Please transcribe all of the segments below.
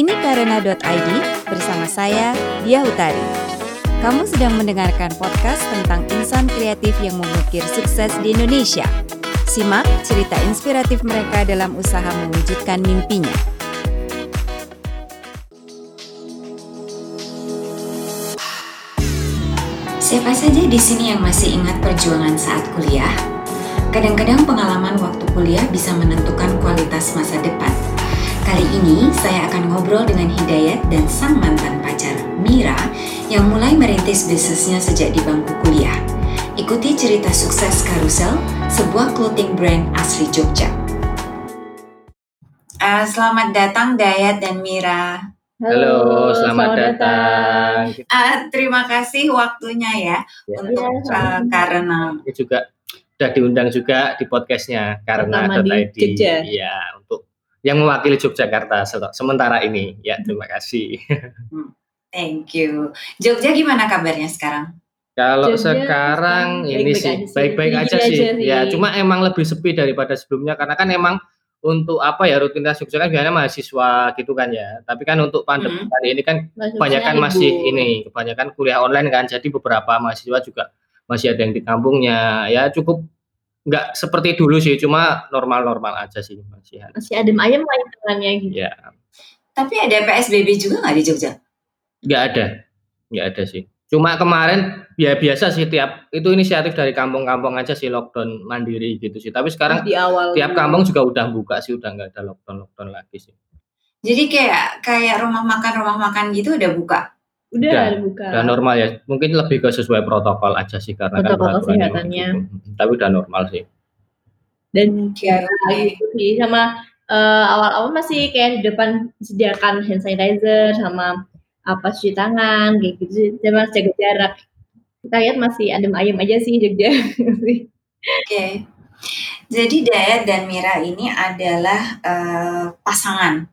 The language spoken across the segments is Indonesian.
Ini karena.id bersama saya, Dia Utari. Kamu sedang mendengarkan podcast tentang insan kreatif yang mengukir sukses di Indonesia. Simak cerita inspiratif mereka dalam usaha mewujudkan mimpinya. Siapa saja di sini yang masih ingat perjuangan saat kuliah? Kadang-kadang pengalaman waktu kuliah bisa menentukan kualitas masa depan. Kali ini saya akan ngobrol dengan Hidayat dan sang mantan pacar, Mira, yang mulai merintis bisnisnya sejak di bangku kuliah. Ikuti cerita sukses Carousel, sebuah clothing brand asli Jogja. Uh, selamat datang Dayat dan Mira. Halo, selamat, selamat datang. Uh, terima kasih waktunya ya, ya untuk ya, uh, karena juga sudah diundang juga di podcastnya karena di Iya, untuk yang mewakili Yogyakarta sementara ini. Ya, terima kasih. Hmm, thank you. Jogja gimana kabarnya sekarang? Kalau Jogja, sekarang ini sih baik-baik aja, aja, sih. aja sih. Ya, cuma emang lebih sepi daripada sebelumnya karena kan emang untuk apa ya rutinitas Jogja kan biasanya mahasiswa gitu kan ya. Tapi kan untuk pandemi hmm. kali ini kan kebanyakan masih ini, kebanyakan kuliah online kan. Jadi beberapa mahasiswa juga masih ada yang di kampungnya. Ya cukup nggak seperti dulu sih, cuma normal-normal aja sih masih. Masih adem ayem lah hitungannya gitu. Ya. Tapi ada PSBB juga nggak di Jogja? Nggak ada, nggak ada sih. Cuma kemarin ya biasa sih tiap itu inisiatif dari kampung-kampung aja sih lockdown mandiri gitu sih. Tapi sekarang di awal tiap kampung juga udah buka sih, udah nggak ada lockdown lockdown lagi sih. Jadi kayak kayak rumah makan rumah makan gitu udah buka. Udah, udah buka. Udah normal ya. Mungkin lebih ke sesuai protokol aja sih karena kan protokol kan kesehatannya. Gitu. Tapi udah normal sih. Dan ya gitu sih sama uh, awal-awal masih kayak di depan sediakan hand sanitizer sama apa cuci tangan kayak gitu cuma jaga jarak kita lihat masih adem ayem aja sih Jogja oke okay. Jadi Dayat dan Mira ini adalah uh, pasangan.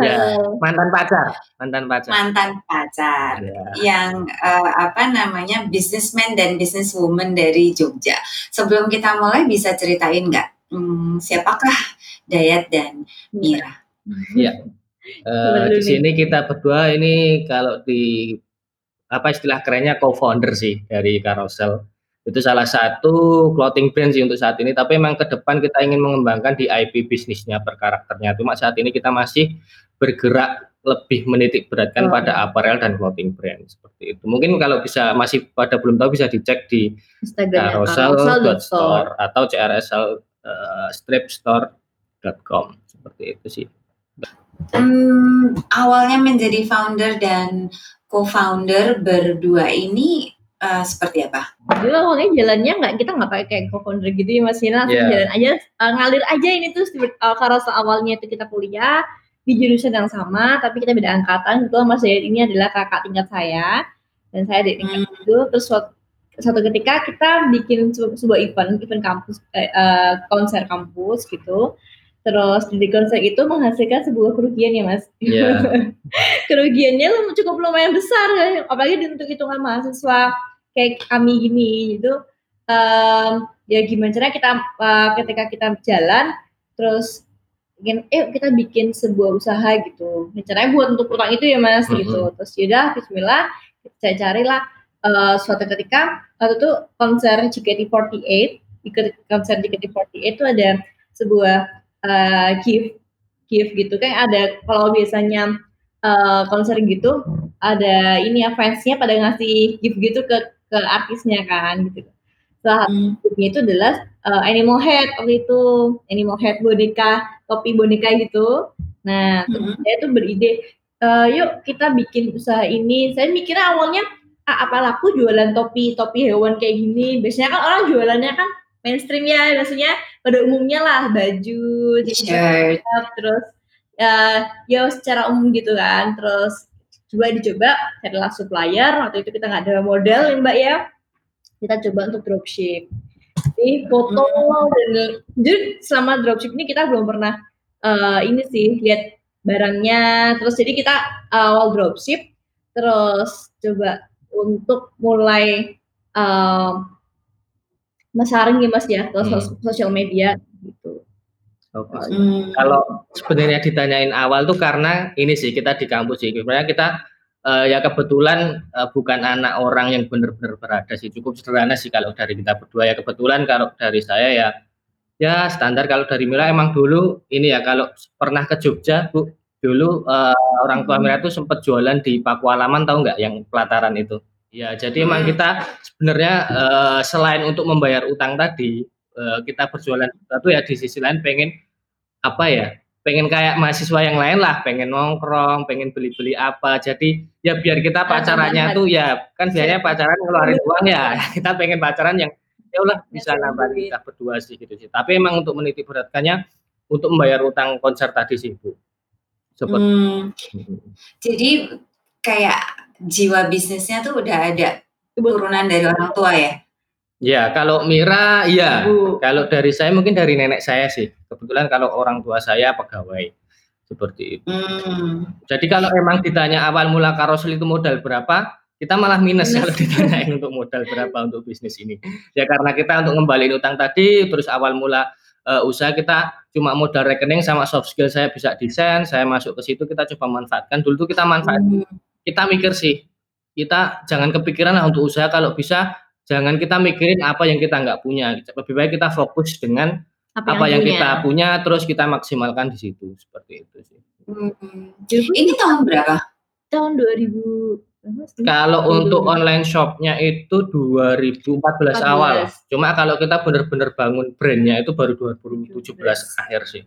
Ya, mantan pacar mantan pacar. Mantan pacar ya. yang uh, apa namanya businessman dan businesswoman dari Jogja. Sebelum kita mulai bisa ceritain nggak hmm, siapakah Dayat dan Mira? Ya Uh, di sini kita berdua ini kalau di apa istilah kerennya co-founder sih dari Carousel. Itu salah satu clothing brand sih untuk saat ini, tapi memang ke depan kita ingin mengembangkan di IP bisnisnya per karakternya. Cuma saat ini kita masih bergerak lebih menitik beratkan oh. pada apparel dan clothing brand seperti itu. Mungkin kalau bisa masih pada belum tahu bisa dicek di carousel.store atau crsl uh, stripstore.com seperti itu sih. Hmm, awalnya menjadi founder dan co-founder berdua ini uh, seperti apa? Jadi awalnya jalannya nggak kita nggak pakai kayak co-founder gitu ya Mas Nina, yeah. jalan aja uh, ngalir aja ini tuh uh, karena awalnya itu kita kuliah di jurusan yang sama tapi kita beda angkatan itu Mas Dayat ini adalah kakak tingkat saya dan saya di tingkat hmm. itu terus suatu, satu ketika kita bikin sebuah event event kampus uh, konser kampus gitu Terus di konser itu menghasilkan sebuah kerugian ya mas. Yeah. Kerugiannya cukup lumayan besar ya, apalagi untuk hitungan mahasiswa kayak kami gini gitu. Um, ya gimana cara kita uh, ketika kita jalan terus ingin eh kita bikin sebuah usaha gitu. Nah, caranya buat untuk utang itu ya mas mm -hmm. gitu. Terus yaudah Bismillah saya carilah uh, suatu ketika waktu itu konser JKT48 ikut konser JKT48 itu ada sebuah uh, gift gift gitu kan ada kalau biasanya uh, konser gitu ada ini ya fansnya pada ngasih gift gitu ke ke artisnya kan gitu. Salah hmm. itu adalah uh, animal head waktu itu. Animal head boneka topi boneka gitu. Nah hmm. saya tuh beride uh, yuk kita bikin usaha ini. Saya mikirnya awalnya ah, apa laku jualan topi topi hewan kayak gini? Biasanya kan orang jualannya kan mainstream ya maksudnya pada umumnya lah baju t-shirt terus uh, ya secara umum gitu kan. Terus coba dicoba carilah supplier waktu itu kita nggak ada model ya mbak ya kita coba untuk dropship jadi foto hmm. dan jadi selama dropship ini kita belum pernah uh, ini sih lihat barangnya terus jadi kita awal dropship terus coba untuk mulai uh, Mas Haring ya Mas ya ke hmm. sosial media Okay. Hmm. Kalau sebenarnya ditanyain awal tuh karena ini sih kita di kampus sih. Sebenarnya kita uh, ya kebetulan uh, bukan anak orang yang benar-benar berada sih. Cukup sederhana sih kalau dari kita berdua ya kebetulan kalau dari saya ya ya standar kalau dari Mila emang dulu ini ya kalau pernah ke Jogja Bu dulu uh, orang tua Mila tuh sempat jualan di Pakualaman tahu nggak yang pelataran itu. Ya jadi emang hmm. kita sebenarnya uh, selain untuk membayar utang tadi uh, kita berjualan sesuatu ya di sisi lain pengen apa ya pengen kayak mahasiswa yang lain lah pengen nongkrong pengen beli-beli apa. Jadi ya biar kita pacarannya tuh ya kan biasanya pacaran ngeluarin uang ya. Kita pengen pacaran yang ya udah bisa nambah kita berdua sih gitu sih. Tapi emang untuk menitik beratkannya untuk membayar utang konser tadi sih bu. Seperti hmm, jadi kayak jiwa bisnisnya tuh udah ada turunan dari orang tua ya Ya, kalau Mira, iya. Kalau dari saya mungkin dari nenek saya sih. Kebetulan kalau orang tua saya pegawai seperti itu. Hmm. Jadi kalau emang ditanya awal mula karosel itu modal berapa, kita malah minus, minus. kalau ditanyain untuk modal berapa untuk bisnis ini. Ya karena kita untuk ngembaliin utang tadi, terus awal mula uh, usaha kita cuma modal rekening sama soft skill saya bisa desain, saya masuk ke situ kita coba manfaatkan. Dulu tuh kita manfaatkan, hmm. kita mikir sih, kita jangan kepikiran lah untuk usaha kalau bisa jangan kita mikirin apa yang kita nggak punya lebih baik kita fokus dengan apa, apa yang, yang kita punya terus kita maksimalkan di situ seperti itu sih hmm. ini tahun berapa tahun 2000 kalau untuk online shopnya itu 2014 14. awal. Cuma kalau kita benar-benar bangun brandnya itu baru 2017 akhir sih.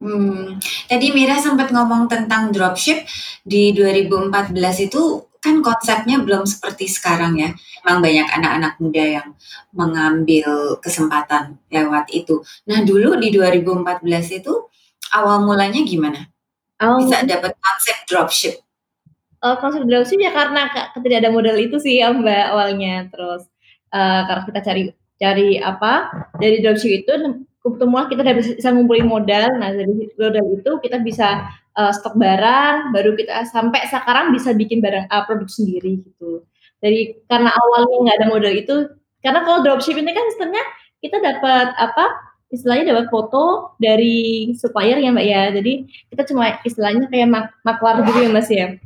Hmm. Tadi Mira sempat ngomong tentang dropship di 2014 itu kan konsepnya belum seperti sekarang ya. Memang banyak anak-anak muda yang mengambil kesempatan lewat itu. Nah, dulu di 2014 itu awal mulanya gimana? Oh. Bisa dapat konsep dropship? Uh, konsep dropship ya karena tidak ada modal itu sih ya Mbak awalnya. Terus uh, karena kita cari cari apa dari dropship itu kebetulan kita udah bisa ngumpulin modal. Nah dari modal itu kita bisa uh, stok barang, baru kita sampai sekarang bisa bikin barang uh, produk sendiri gitu. Dari karena awalnya nggak ada modal itu, karena kalau dropship ini kan sistemnya kita dapat apa? Istilahnya dapat foto dari supplier ya mbak ya. Jadi kita cuma istilahnya kayak mak maklar gitu ya mas ya.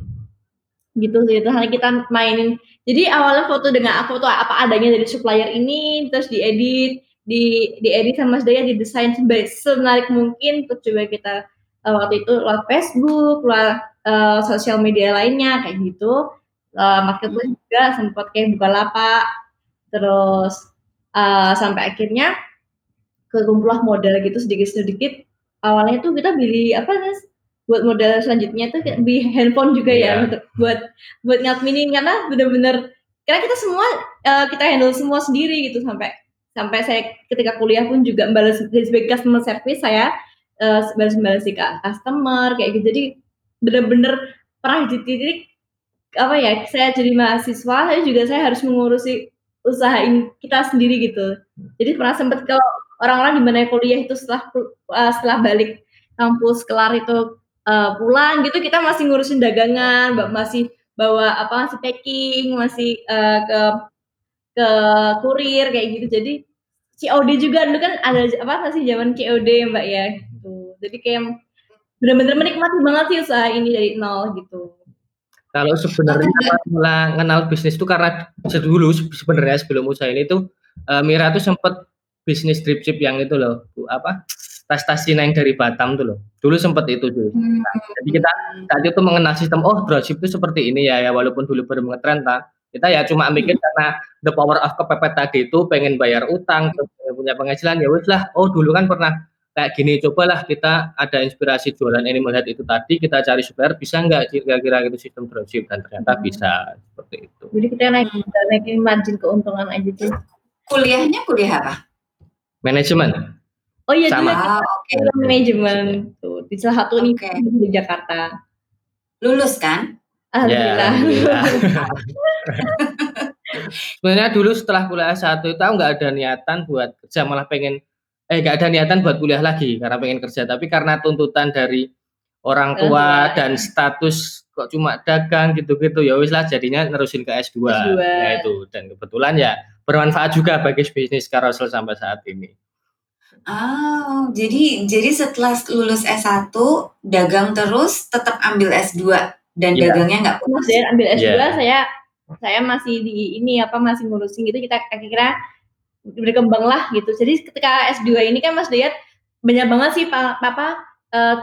Gitu gitu. Hanya kita mainin. Jadi awalnya foto dengan foto apa adanya dari supplier ini, terus diedit, di diedit sama Mas Daya, didesain semenarik mungkin, terus coba kita uh, waktu itu lewat Facebook, lewat uh, sosial media lainnya kayak gitu. Uh, marketplace hmm. juga sempat kayak buka lapak, terus uh, sampai akhirnya kekumpulah modal gitu sedikit-sedikit. Awalnya tuh kita beli apa mas? Buat modal selanjutnya tuh beli handphone juga yeah. ya iya. untuk buat buat ngadminin karena bener-bener karena kita semua uh, kita handle semua sendiri gitu sampai sampai saya ketika kuliah pun juga balas sebagai customer service saya uh, balas-balas ke customer kayak gitu. Jadi bener-bener pernah di titik apa ya saya jadi mahasiswa saya juga saya harus mengurusi usaha kita sendiri gitu. Jadi pernah sempat kalau orang-orang di mana kuliah itu setelah uh, setelah balik kampus kelar itu uh, pulang gitu kita masih ngurusin dagangan, masih bawa apa masih packing, masih uh, ke ke kurir kayak gitu. Jadi COD juga dulu kan ada apa sih zaman COD ya Mbak ya jadi kayak benar-benar menikmati banget sih usaha ini dari nol gitu. Kalau sebenarnya mulai kenal bisnis itu karena dulu sebenarnya sebelum usaha ini tuh uh, Mira tuh sempat bisnis dropship yang itu loh, apa tas-tas Cina yang dari Batam tuh loh. Dulu sempat itu tuh. Hmm. Nah, jadi kita saat itu mengenal sistem oh dropship itu seperti ini ya ya walaupun dulu baru mengetren tak kita ya cuma mikir karena the power of kepepet tadi itu pengen bayar utang punya penghasilan ya wis lah. Oh dulu kan pernah kayak gini cobalah kita ada inspirasi jualan animal head itu tadi kita cari supplier bisa nggak kira-kira itu sistem dropship? Dan ternyata hmm. bisa seperti itu. Jadi kita naik naikin margin keuntungan aja tuh kuliahnya kuliah apa? Manajemen oh iya sama. ah, okay. manajemen tuh di salah satu okay. di Jakarta. Lulus kan alhamdulillah, ya, sebenarnya dulu setelah kuliah satu itu aku nggak ada niatan buat kerja malah pengen eh gak ada niatan buat kuliah lagi karena pengen kerja. Tapi karena tuntutan dari orang tua uh, dan status kok cuma dagang gitu-gitu ya wis lah jadinya nerusin ke S2, S2. Ya itu. Dan kebetulan ya bermanfaat juga bagi bisnis Carousel sampai saat ini. Oh, jadi jadi setelah lulus S1 dagang terus tetap ambil S2 dan yeah. dagangnya nggak putus. Mas ambil S2 yeah. saya saya masih di ini apa masih ngurusin gitu kita akhirnya berkembang lah gitu. Jadi ketika S2 ini kan Mas Dayat banyak banget sih Papa uh,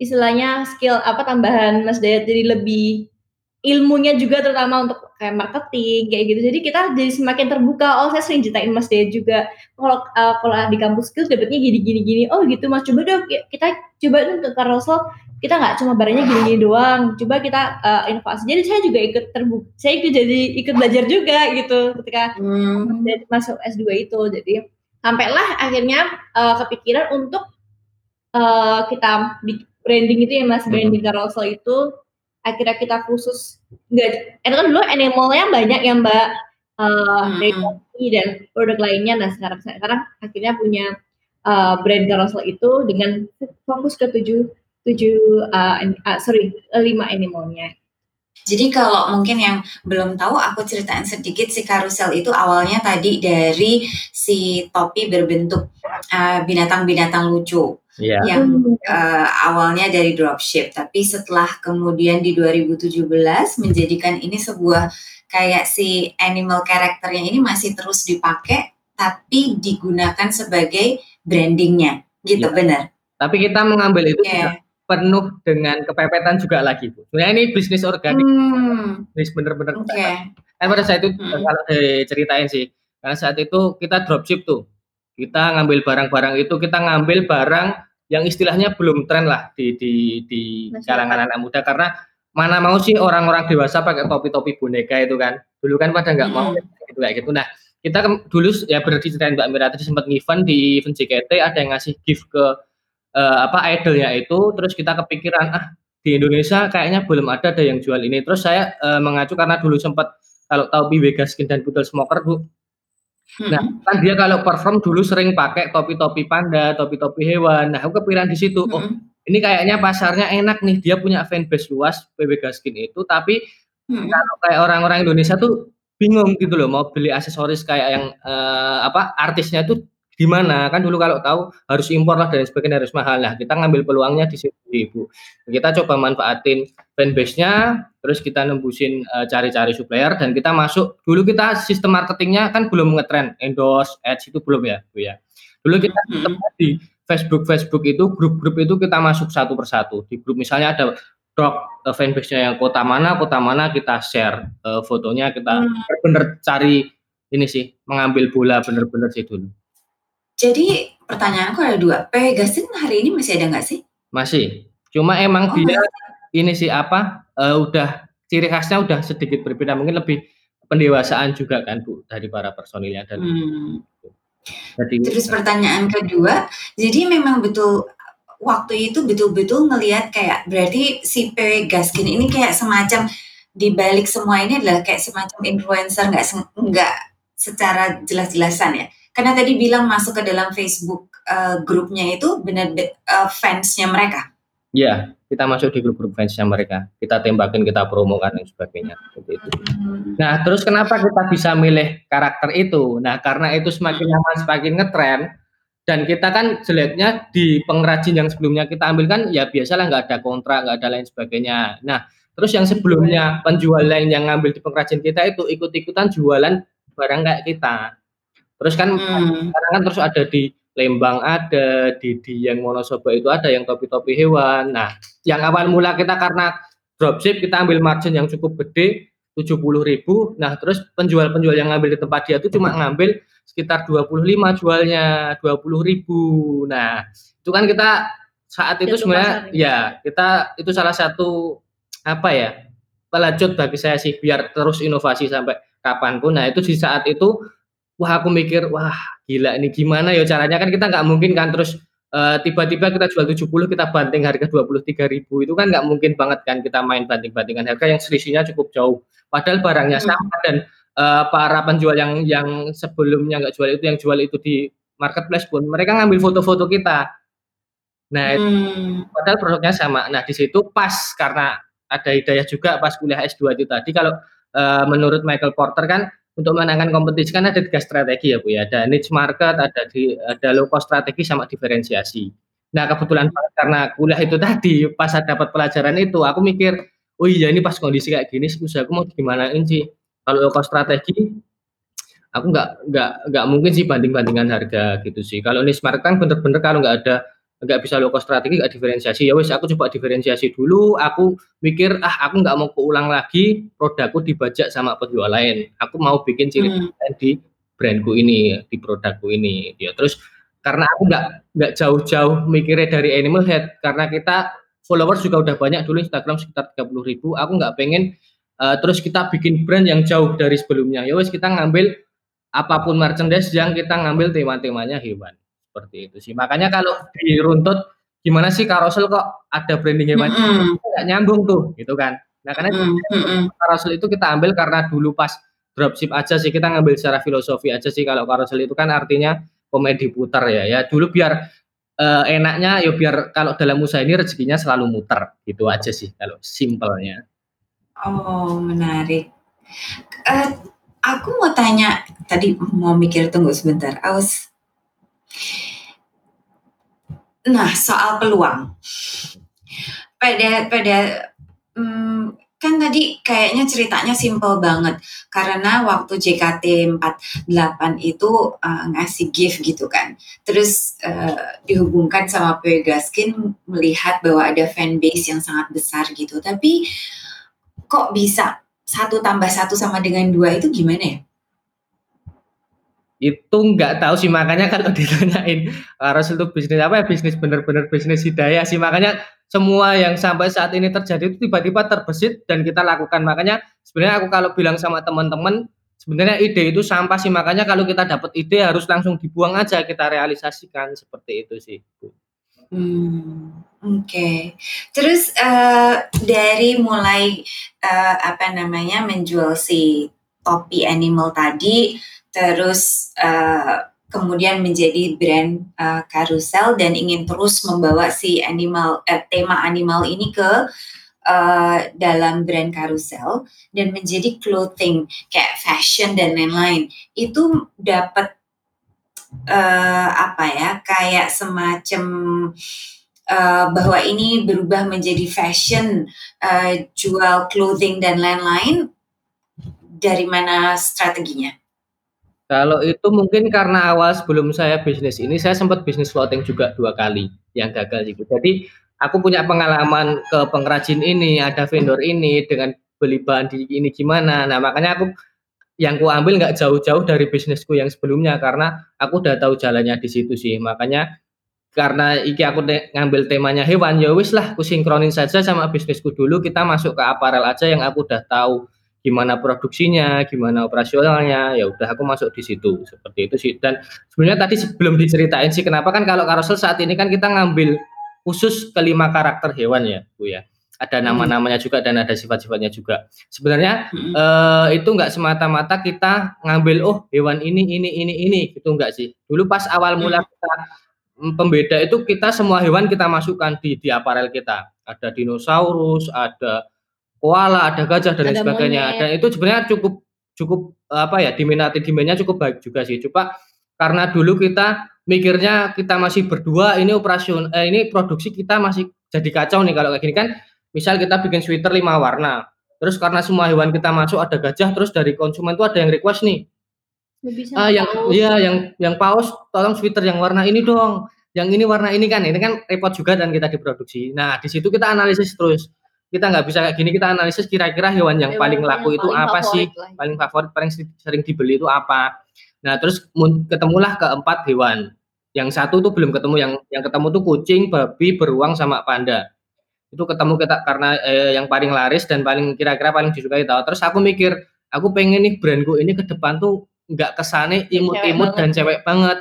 istilahnya skill apa tambahan Mas Dayat jadi lebih ilmunya juga terutama untuk kayak marketing kayak gitu. Jadi kita jadi semakin terbuka. Oh, saya sering ceritain Mas Dea juga. Kalau uh, kalau di kampus skills dapetnya gini gini gini. Oh, gitu Mas. Coba dong kita coba untuk carousel kita nggak cuma barangnya gini-gini doang. Coba kita uh, inovasi. Jadi saya juga ikut terbuka. Saya ikut jadi ikut belajar juga gitu ketika hmm. masuk S2 itu. Jadi sampailah akhirnya uh, kepikiran untuk uh, kita di branding itu ya Mas hmm. branding carousel itu akhirnya kita khusus nggak itu kan dulu animalnya banyak ya mbak uh, hmm. dan produk lainnya nah sekarang sekarang akhirnya punya uh, brand carousel itu dengan fokus ke tujuh tujuh uh, uh, sorry lima animalnya jadi kalau mungkin yang belum tahu, aku ceritain sedikit si karusel itu awalnya tadi dari si topi berbentuk binatang-binatang uh, lucu yeah. yang uh, awalnya dari dropship, tapi setelah kemudian di 2017 menjadikan ini sebuah kayak si animal character yang ini masih terus dipakai, tapi digunakan sebagai brandingnya, gitu yeah. benar. Tapi kita mengambil itu yeah. Penuh dengan kepepetan juga lagi, bu. Sebenarnya ini bisnis organik, hmm. bisnis bener-bener. Oke. Okay. Pada saat itu hmm. kalau diceritain sih, karena saat itu kita dropship tuh, kita ngambil barang-barang itu, kita ngambil barang yang istilahnya belum tren lah di di di kalangan anak muda karena mana mau sih orang-orang dewasa pakai topi-topi boneka itu kan dulu kan pada nggak mau gitu kayak gitu nah kita dulu ya berarti ceritain Mbak Mira tadi sempat event di event JKT ada yang ngasih gift ke uh, apa idolnya itu terus kita kepikiran ah di Indonesia kayaknya belum ada ada yang jual ini terus saya uh, mengacu karena dulu sempat kalau tahu Piwe Gaskin dan Pudel Smoker Bu Nah, hmm. kan dia kalau perform dulu sering pakai topi-topi panda, topi-topi hewan. Nah, aku kepikiran di situ, oh ini kayaknya pasarnya enak nih, dia punya fanbase luas PW Gaskin itu, tapi hmm. kalau kayak orang-orang Indonesia tuh bingung gitu loh mau beli aksesoris kayak yang uh, apa artisnya tuh di mana kan dulu kalau tahu harus impor lah dan sebagainya harus mahal. Lah kita ngambil peluangnya di situ ibu. Kita coba manfaatin fanbase-nya terus kita nembusin eh, cari-cari supplier dan kita masuk. Dulu kita sistem marketingnya kan belum ngetren. Endorse ads itu belum ya bu ya? Dulu kita mm -hmm. di Facebook Facebook itu grup-grup itu kita masuk satu persatu. Di grup misalnya ada drop uh, fanbase-nya yang kota mana kota mana kita share uh, fotonya kita hmm. bener cari ini sih mengambil bola bener-bener sih dulu jadi pertanyaanku ada dua. Pegasin hari ini masih ada nggak sih? Masih. Cuma emang oh, dia masih. ini sih apa? Uh, udah ciri khasnya udah sedikit berbeda. Mungkin lebih pendewasaan juga kan bu dari para personilnya dan. Hmm. Jadi, Terus pertanyaan kedua, jadi memang betul waktu itu betul-betul ngelihat kayak berarti si PW Gaskin ini kayak semacam di balik semua ini adalah kayak semacam influencer nggak nggak secara jelas-jelasan ya karena tadi bilang masuk ke dalam Facebook uh, grupnya itu benar uh, fansnya mereka. Iya, kita masuk di grup-grup fansnya mereka. Kita tembakin, kita promokan dan sebagainya. Seperti itu. Hmm. Nah, terus kenapa kita bisa milih karakter itu? Nah, karena itu semakin lama semakin ngetren dan kita kan jeleknya di pengrajin yang sebelumnya kita ambil kan ya biasalah nggak ada kontrak, nggak ada lain sebagainya. Nah, terus yang sebelumnya penjual lain yang ngambil di pengrajin kita itu ikut-ikutan jualan barang kayak kita. Terus kan hmm. sekarang kan terus ada di Lembang ada, di Dieng Wonosobo itu ada yang topi-topi hewan. Nah, yang awal mula kita karena dropship kita ambil margin yang cukup gede tujuh puluh ribu. Nah, terus penjual-penjual yang ngambil di tempat dia itu cuma ngambil sekitar 25 jualnya dua puluh ribu. Nah, itu kan kita saat itu sebenarnya ya kita itu salah satu apa ya pelajut bagi saya sih biar terus inovasi sampai kapan pun. Nah, itu di saat itu wah aku mikir wah gila ini gimana ya caranya kan kita nggak mungkin kan terus uh, tiba-tiba kita jual 70 kita banting harga 23 ribu itu kan nggak mungkin banget kan kita main banting-bantingan harga yang selisihnya cukup jauh padahal barangnya hmm. sama dan uh, para penjual yang yang sebelumnya nggak jual itu yang jual itu di marketplace pun mereka ngambil foto-foto kita nah hmm. padahal produknya sama nah di situ pas karena ada hidayah juga pas kuliah S2 itu tadi kalau uh, menurut Michael Porter kan untuk menangkan kompetisi kan ada tiga strategi ya Bu ya, ada niche market, ada di ada low cost strategi sama diferensiasi. Nah kebetulan karena kuliah itu tadi, pas saya dapat pelajaran itu, aku mikir, "Oh iya ini pas kondisi kayak gini usahaku mau gimanain sih?" Kalau low cost strategi, aku nggak nggak nggak mungkin sih banding-bandingan harga gitu sih. Kalau niche market kan bener-bener kalau nggak ada nggak bisa low cost strategi, nggak diferensiasi, ya wis aku coba diferensiasi dulu, aku mikir, "Ah aku nggak mau keulang lagi produkku dibajak sama penjual lain, aku mau bikin ciri Mmm. di brand-ku ini, di produkku ini." Ya terus karena aku nggak nggak jauh-jauh mikirnya dari animal health, karena kita followers juga udah banyak dulu Instagram sekitar 30.000, aku nggak pengen, eee, terus kita bikin brand yang jauh dari sebelumnya, ya wis kita ngambil apa pun merchandise yang kita ngambil tema-temanya hewan, seperti itu sih. Makanya kalau diruntut, gimana sih Carousel kok ada branding hewan, Mhm. nggak nyambung tuh, gitu kan. Nah karena mhm. Carousel itu kita ambil karena dulu pas dropship aja sih, kita ngambil secara filosofi aja sih, kalau Carousel itu kan artinya komedi puter ya, ya dulu biar, eee, enaknya ya biar kalau dalam usaha ini rezekinya selalu muter, gitu aja sih kalau simpelnya. Oh menarik. Eee, aku mau tanya, tadi mau mikir tunggu sebentar, aus. Nah soal peluang. Pada pada, mmm, kan tadi kayaknya ceritanya simpel banget, karena waktu JKT48 itu, eee, ngasih gift gitu kan, terus, eee, dihubungkan sama Pegaskin melihat bahwa ada fanbase yang sangat besar gitu, tapi kok bisa 1 tambah 1 sama dengan 2 itu gimana ya? Itu nggak tahu sih, makanya kalau ditanyain Carousel itu bisnis apa ya, bisnis bener-bener bisnis hidayah sih, makanya semua yang sampai saat ini terjadi itu tiba-tiba terbesit dan kita lakukan. Makanya sebenarnya aku kalau bilang sama teman-teman, sebenarnya ide itu sampah sih, makanya kalau kita dapat ide harus langsung dibuang aja, kita realisasikan, seperti itu sih. Mmm, oke. Terus, eee, dari mulai, eee, apa namanya, menjual si topi animal tadi, terus, eee, kemudian menjadi brand, eee, Carousel dan ingin terus membawa si animal eh, tema animal ini ke, eee, dalam brand Carousel dan menjadi clothing kayak fashion dan lain-lain, itu dapat, eee, apa ya, kayak semacam, eee, bahwa ini berubah menjadi fashion, eee, jual clothing dan lain-lain, dari mana strateginya? Kalau itu mungkin karena awal sebelum saya bisnis ini, saya sempat bisnis clothing juga 2 kali, yang gagal itu. Jadi, aku punya pengalaman ke pengrajin ini, ada vendor ini, dengan beli bahan di ini gimana. Nah makanya aku yang kuambil nggak jauh-jauh dari bisnisku yang sebelumnya, karena aku udah tahu jalannya di situ sih. Makanya, karena iki aku te ngambil temanya hewan, ya wis lah kusinkronin saja sama bisnisku dulu, kita masuk ke aparel aja yang aku udah tahu gimana produksinya, gimana operasionalnya, ya udah aku masuk di situ, seperti itu sih. Dan sebenarnya tadi sebelum diceritain sih, kenapa kan kalau Carousel saat ini kan kita ngambil khusus ke 5 karakter hewan ya, Bu, ya. Ada Mmm. nama-namanya juga dan ada sifat-sifatnya juga. Sebenarnya, Mhm. eee, itu nggak semata-mata kita ngambil, "Oh hewan ini ini ini ini," gitu nggak sih. Dulu pas awal mula Mmm. kita, mmm, pembeda itu kita semua hewan kita masukkan di di aparel kita. Ada dinosaurus, ada koala, ada gajah dan Ada sebagainya, monyet. dan itu sebenarnya cukup cukup, apa ya, diminati, demand-nya cukup baik juga sih. Cuma karena dulu kita mikirnya kita masih berdua, ini operasion eh, ini produksi kita masih jadi kacau nih kalau kayak gini kan, misal kita bikin sweater 5 warna, terus karena semua hewan kita masuk, ada gajah, terus dari konsumen tuh ada yang request nih, Ah, sama yang paus. iya, yang yang paus tolong sweater yang warna ini dong, yang ini warna ini kan, ini kan repot juga dan kita diproduksi. Nah, di situ kita analisis terus, kita nggak bisa kayak gini, kita analisis kira-kira hewan yang Hewan paling yang laku itu paling apa sih, lah. paling favorit, paling se sering dibeli itu apa. Nah, terus ketemulah ke-4 hewan, yang 1 tuh belum ketemu, yang yang ketemu tuh kucing, babi, beruang, sama panda. Itu ketemu kita karena, eee, yang paling laris dan paling kira-kira paling disukai toh. Terus aku mikir, aku pengen nih brand-ku ini ke depan tuh nggak Yang cewek imut-imut dan cewek banget.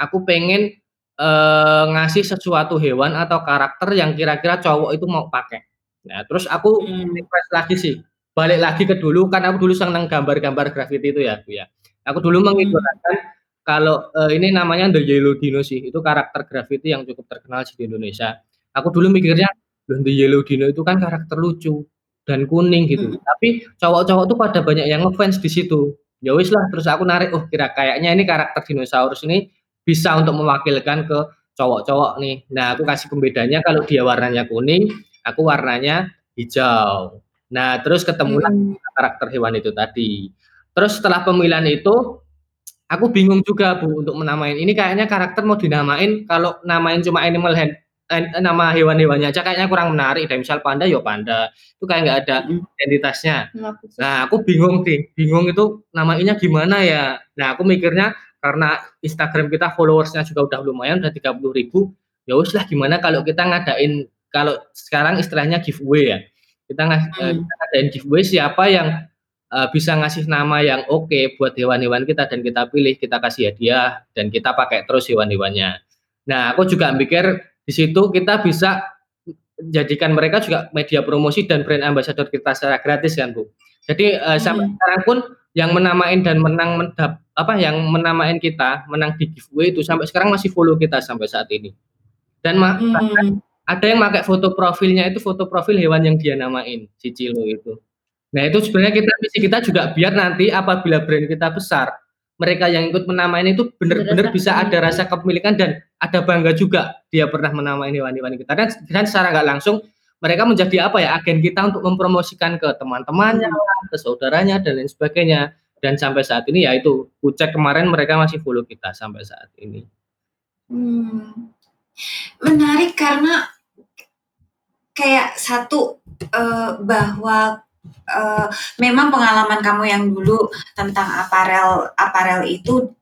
Aku pengen, eee, ngasih sesuatu hewan atau karakter yang kira-kira cowok itu mau pakai. Nah, terus aku Mmm. request lagi sih, balik lagi ke dulu, kan aku dulu seneng gambar-gambar grafiti itu ya, Bu, ya. Aku dulu Mmm. mengidolakan kalau, eee, ini namanya The Yellow Dino sih, itu karakter grafiti yang cukup terkenal sih di Indonesia. Aku dulu mikirnya, "Loh The Yellow Dino itu kan karakter lucu dan kuning," gitu, Mhm. tapi cowok-cowok tuh pada banyak yang nge-fans di situ. Ya wis lah, terus aku narik, oh kira kayaknya ini karakter dinosaurus ini bisa untuk mewakilkan ke cowok-cowok nih. Nah, aku kasih pembedanya kalau dia warnanya kuning, aku warnanya hijau. Nah, terus ketemu hmm. karakter hewan itu tadi. Terus setelah pemilihan itu, aku bingung juga Bu untuk menamain. Ini kayaknya karakter mau dinamain kalau namain cuma animal hand Eh, nama hewan-hewannya aja kayaknya kurang menarik deh. Misal panda, ya panda. Itu kayak nggak ada identitasnya. Nah, aku bingung sih, bingung itu namanya gimana ya. Nah, aku mikirnya karena Instagram kita followersnya juga udah lumayan, udah puluh ribu. Ya wis lah gimana kalau kita ngadain kalau sekarang istilahnya giveaway ya. Kita, ng hmm. kita ngadain giveaway siapa yang uh, bisa ngasih nama yang oke okay buat hewan-hewan kita dan kita pilih, kita kasih hadiah dan kita pakai terus hewan-hewannya. Nah, aku juga mikir di situ kita bisa jadikan mereka juga media promosi dan brand ambassador kita secara gratis kan Bu. Jadi uh, sampai hmm. sekarang pun yang menamain dan menang mendap apa yang menamain kita menang di giveaway itu sampai sekarang masih follow kita sampai saat ini. Dan hmm. Ada yang pakai foto profilnya itu foto profil hewan yang dia namain si Cilo itu. Nah itu sebenarnya kita misi kita juga biar nanti apabila brand kita besar mereka yang ikut menamain itu benar-benar bisa ada rasa kepemilikan dan ada bangga juga dia pernah menamai hewan-hewan kita dan, dan secara nggak langsung mereka menjadi apa ya agen kita untuk mempromosikan ke teman-temannya, hmm. ke saudaranya dan lain sebagainya. Dan sampai saat ini ya itu, kucek kemarin mereka masih follow kita sampai saat ini. Hmm. Menarik karena kayak satu uh, bahwa uh, memang pengalaman kamu yang dulu tentang aparel aparel itu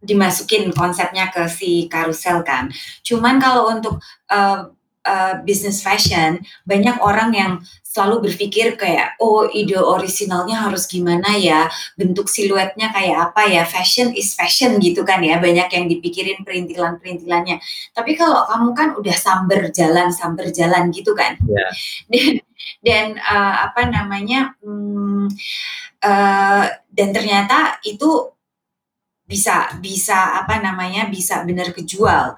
dimasukin konsepnya ke si karusel kan. Cuman kalau untuk uh, uh, business fashion banyak orang yang selalu berpikir kayak oh ide orisinalnya harus gimana ya? Bentuk siluetnya kayak apa ya? Fashion is fashion gitu kan ya. Banyak yang dipikirin perintilan perintilannya tapi kalau kamu kan udah samber jalan samber jalan gitu kan. Yeah. dan dan uh, apa namanya hmm, uh, dan ternyata itu bisa bisa apa namanya bisa benar kejual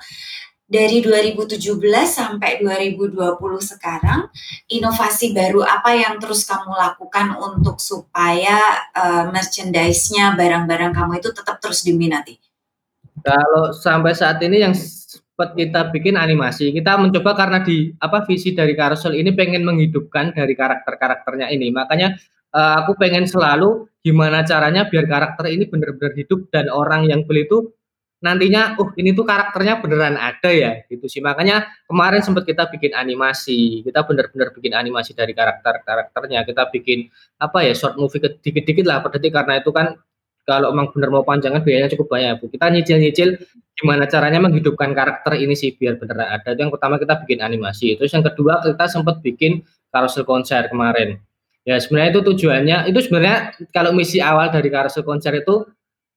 dari 2017 sampai 2020 sekarang, inovasi baru apa yang terus kamu lakukan untuk supaya uh, merchandise-nya, barang-barang kamu itu tetap terus diminati? Kalau sampai saat ini yang sempat kita bikin animasi, kita mencoba karena di apa visi dari Carousel ini pengen menghidupkan dari karakter-karakternya ini. Makanya uh, aku pengen selalu gimana caranya biar karakter ini benar-benar hidup dan orang yang beli itu nantinya oh ini tuh karakternya beneran ada ya gitu sih. Makanya kemarin sempat kita bikin animasi. Kita bener-bener bikin animasi dari karakter karakternya kita bikin apa ya short movie dikit-dikit lah per detik. Karena itu kan kalau emang bener mau panjangan biayanya cukup banyak. Bu kita nyicil-nyicil gimana caranya menghidupkan karakter ini sih biar beneran ada. Itu yang pertama kita bikin animasi. Terus yang kedua kita sempat bikin carousel konser kemarin. Ya sebenarnya itu tujuannya itu sebenarnya kalau misi awal dari carousel konser itu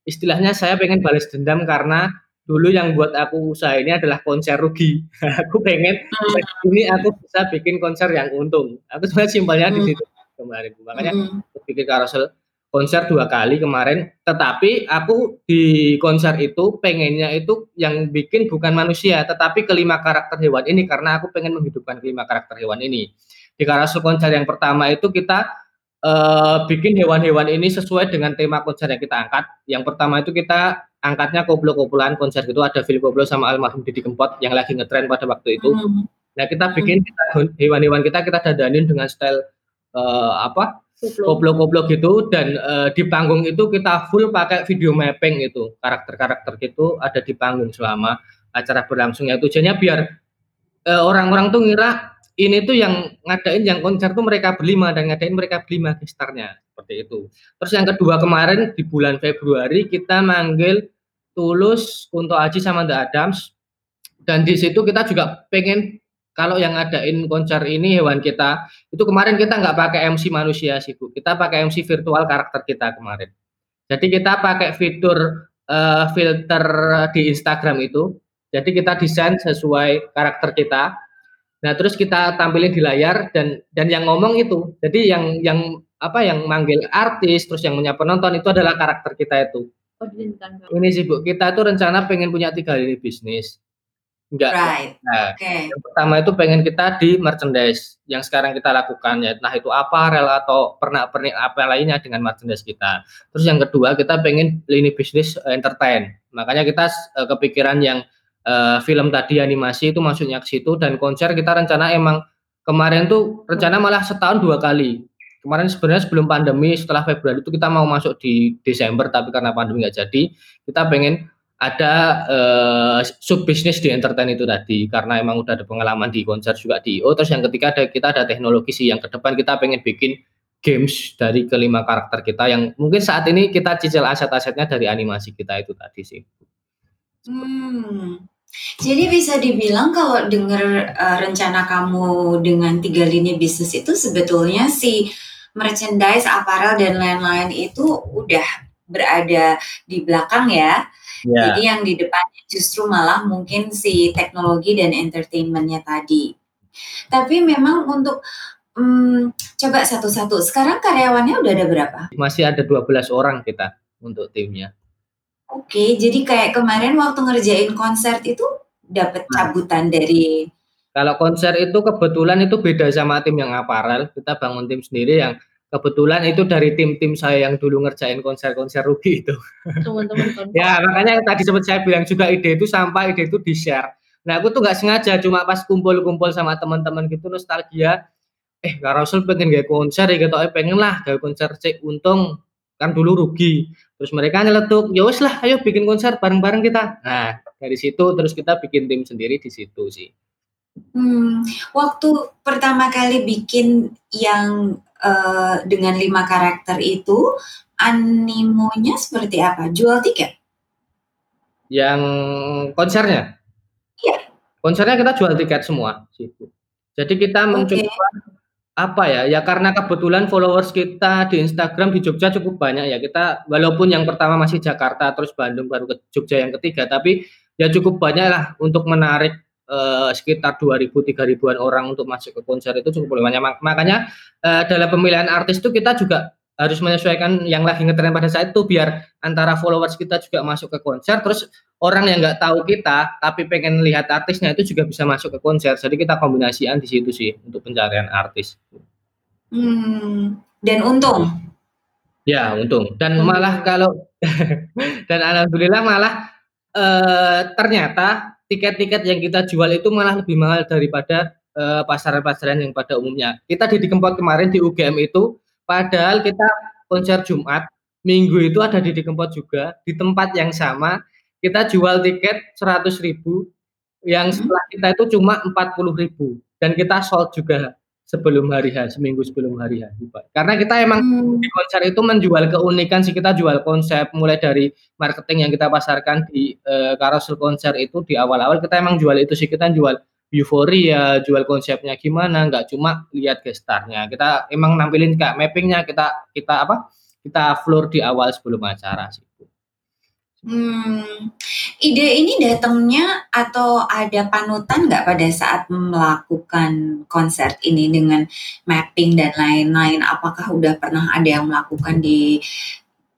istilahnya saya pengen balas dendam karena dulu yang buat aku usaha ini adalah konser rugi. aku pengen hmm. ini aku bisa bikin konser yang untung. Aku sebenarnya simpelnya hmm. di situ kemarin. Makanya hmm. aku bikin carousel konser dua kali kemarin. Tetapi aku di konser itu pengennya itu yang bikin bukan manusia, tetapi kelima karakter hewan ini karena aku pengen menghidupkan kelima karakter hewan ini. Di carousel konser yang pertama itu kita uh, bikin hewan-hewan ini sesuai dengan tema konser yang kita angkat. Yang pertama itu kita angkatnya koplo-koploan konser itu ada Phil Koplo sama almarhum Didi Kempot yang lagi ngetren pada waktu itu. Hmm. Nah kita bikin hewan-hewan kita kita dadanin dengan style uh, apa? Koplo-koplo gitu. Dan uh, di panggung itu kita full pakai video mapping itu karakter-karakter gitu ada di panggung selama acara berlangsungnya tujuannya biar orang-orang uh, tuh ngira ini tuh yang ngadain yang konser tuh mereka berlima dan ngadain mereka berlima gestarnya seperti itu. Terus yang kedua kemarin di bulan Februari kita manggil Tulus, Kunto Aji sama The Adams dan di situ kita juga pengen kalau yang ngadain konser ini hewan kita itu kemarin kita nggak pakai MC manusia sih bu, kita pakai MC virtual karakter kita kemarin. Jadi kita pakai fitur uh, filter di Instagram itu, jadi kita desain sesuai karakter kita Nah, terus kita tampilin di layar dan dan yang ngomong itu. Jadi yang yang apa yang manggil artis terus yang punya penonton itu adalah karakter kita itu. Oh, ini sih Bu, kita tuh rencana pengen punya tiga lini bisnis. Enggak. Right. Nah, okay. yang pertama itu pengen kita di merchandise yang sekarang kita lakukan ya, nah itu aparel atau pernak-pernik apa lainnya dengan merchandise kita. Terus yang kedua kita pengen lini bisnis entertain. Makanya kita uh, kepikiran yang uh, film tadi animasi itu masuknya ke situ dan konser kita rencana emang kemarin tuh rencana malah setahun dua kali. Kemarin sebenarnya sebelum pandemi setelah Februari itu kita mau masuk di Desember tapi karena pandemi nggak jadi kita pengen ada uh, sub bisnis di entertain itu tadi karena emang udah ada pengalaman di konser juga di oh terus yang ketiga ada kita ada teknologi sih yang ke depan kita pengen bikin games dari kelima karakter kita yang mungkin saat ini kita cicil aset-asetnya dari animasi kita itu tadi sih. Hmm. Jadi bisa dibilang kalau dengar uh, rencana kamu dengan tiga lini bisnis itu sebetulnya si merchandise, aparel dan lain-lain itu udah berada di belakang ya. Yeah. Jadi yang di depannya justru malah mungkin si teknologi dan entertainmentnya tadi. Tapi memang untuk um, coba satu-satu. Sekarang karyawannya udah ada berapa? Masih ada 12 orang kita untuk timnya. Oke, jadi kayak kemarin waktu ngerjain konser itu dapat nah. cabutan dari kalau konser itu kebetulan itu beda sama tim yang aparel. Kita bangun tim sendiri yang kebetulan itu dari tim-tim saya yang dulu ngerjain konser-konser rugi itu. Teman-teman. ya makanya tadi sempat saya bilang juga ide itu sampai ide itu di share. Nah aku tuh nggak sengaja cuma pas kumpul-kumpul sama teman-teman gitu nostalgia. Eh Kak Rasul pengen gak konser ya gitu, eh pengen lah gak konser cek untung kan dulu rugi. Terus mereka nyeletuk, ya wes lah ayo bikin konser bareng-bareng kita. Nah dari situ terus kita bikin tim sendiri di situ sih. Hmm, waktu pertama kali bikin yang uh, dengan lima karakter itu, animonya seperti apa? Jual tiket? Yang konsernya? Iya. Konsernya kita jual tiket semua, Jadi kita mencoba apa ya? Ya karena kebetulan followers kita di Instagram di Jogja cukup banyak ya. Kita walaupun yang pertama masih Jakarta, terus Bandung, baru ke Jogja yang ketiga, tapi ya cukup banyak lah untuk menarik uh, sekitar 2000 3000-an orang untuk masuk ke konser itu cukup banyak. Makanya uh, dalam pemilihan artis itu kita juga harus menyesuaikan yang lagi ngetren pada saat itu biar antara followers kita juga masuk ke konser terus orang yang nggak tahu kita tapi pengen lihat artisnya itu juga bisa masuk ke konser jadi kita kombinasian di situ sih untuk pencarian artis. Hmm, dan untung. Ya untung dan hmm. malah kalau dan alhamdulillah malah uh, ternyata tiket-tiket yang kita jual itu malah lebih mahal daripada uh, pasaran-pasaran yang pada umumnya. Kita di Kempot kemarin di UGM itu, padahal kita konser Jumat, Minggu itu ada di Kempot juga, di tempat yang sama, kita jual tiket 100 ribu, yang hmm. setelah kita itu cuma 40 ribu, dan kita sold juga sebelum hari H, seminggu sebelum hari H. Karena kita emang hmm. di konser itu menjual keunikan sih kita jual konsep mulai dari marketing yang kita pasarkan di uh, carousel konser itu di awal-awal kita emang jual itu sih kita jual euforia, jual konsepnya gimana, nggak cuma lihat gestarnya. Kita emang nampilin kayak mappingnya kita kita apa? Kita floor di awal sebelum acara sih. Hmm, ide ini datangnya atau ada panutan nggak pada saat melakukan konser ini dengan mapping dan lain-lain? Apakah udah pernah ada yang melakukan di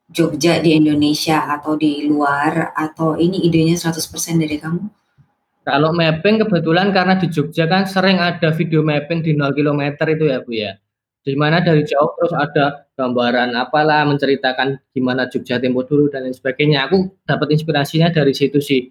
Jogja, di Indonesia atau di luar atau ini idenya 100% dari kamu? Kalau mapping kebetulan karena di Jogja kan sering ada video mapping di 0 km itu ya Bu ya di mana dari jauh terus ada gambaran apalah menceritakan gimana Jogja Tempo dulu dan lain sebagainya. Aku dapat inspirasinya dari situ sih.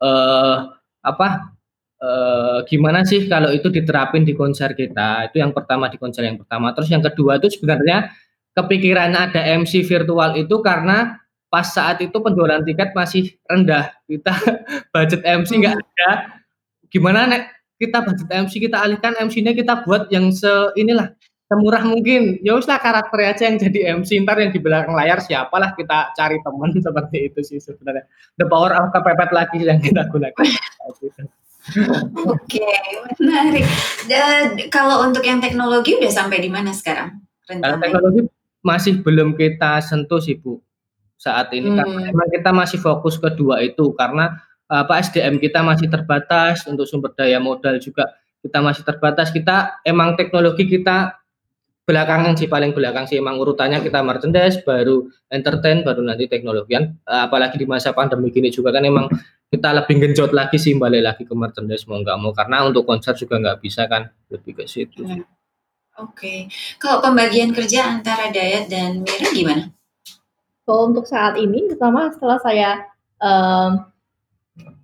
Uh, apa uh, gimana sih kalau itu diterapin di konser kita? Itu yang pertama di konser yang pertama. Terus yang kedua itu sebenarnya kepikirannya ada MC virtual itu karena pas saat itu penjualan tiket masih rendah. Kita budget MC nggak hmm. ada. Gimana nek kita budget MC kita alihkan MC-nya kita buat yang se inilah semurah mungkin ya usah karakter aja yang jadi MC ntar yang di belakang layar siapalah kita cari teman seperti itu sih sebenarnya the power of kepepet lagi yang kita gunakan Oke, menarik. Dan kalau untuk yang teknologi udah sampai di mana sekarang? Teknologi masih belum kita sentuh sih Bu saat ini hmm. karena memang kita masih fokus kedua itu karena apa SDM kita masih terbatas untuk sumber daya modal juga kita masih terbatas kita emang teknologi kita belakangan sih paling belakang sih emang urutannya kita merchandise baru entertain baru nanti teknologi kan apalagi di masa pandemi gini juga kan emang kita lebih genjot lagi sih balik lagi ke merchandise mau nggak mau karena untuk konser juga nggak bisa kan lebih ke situ. Hmm. Oke, okay. kalau pembagian kerja antara Dayat dan Mira gimana? Kalau untuk saat ini, terutama setelah saya um,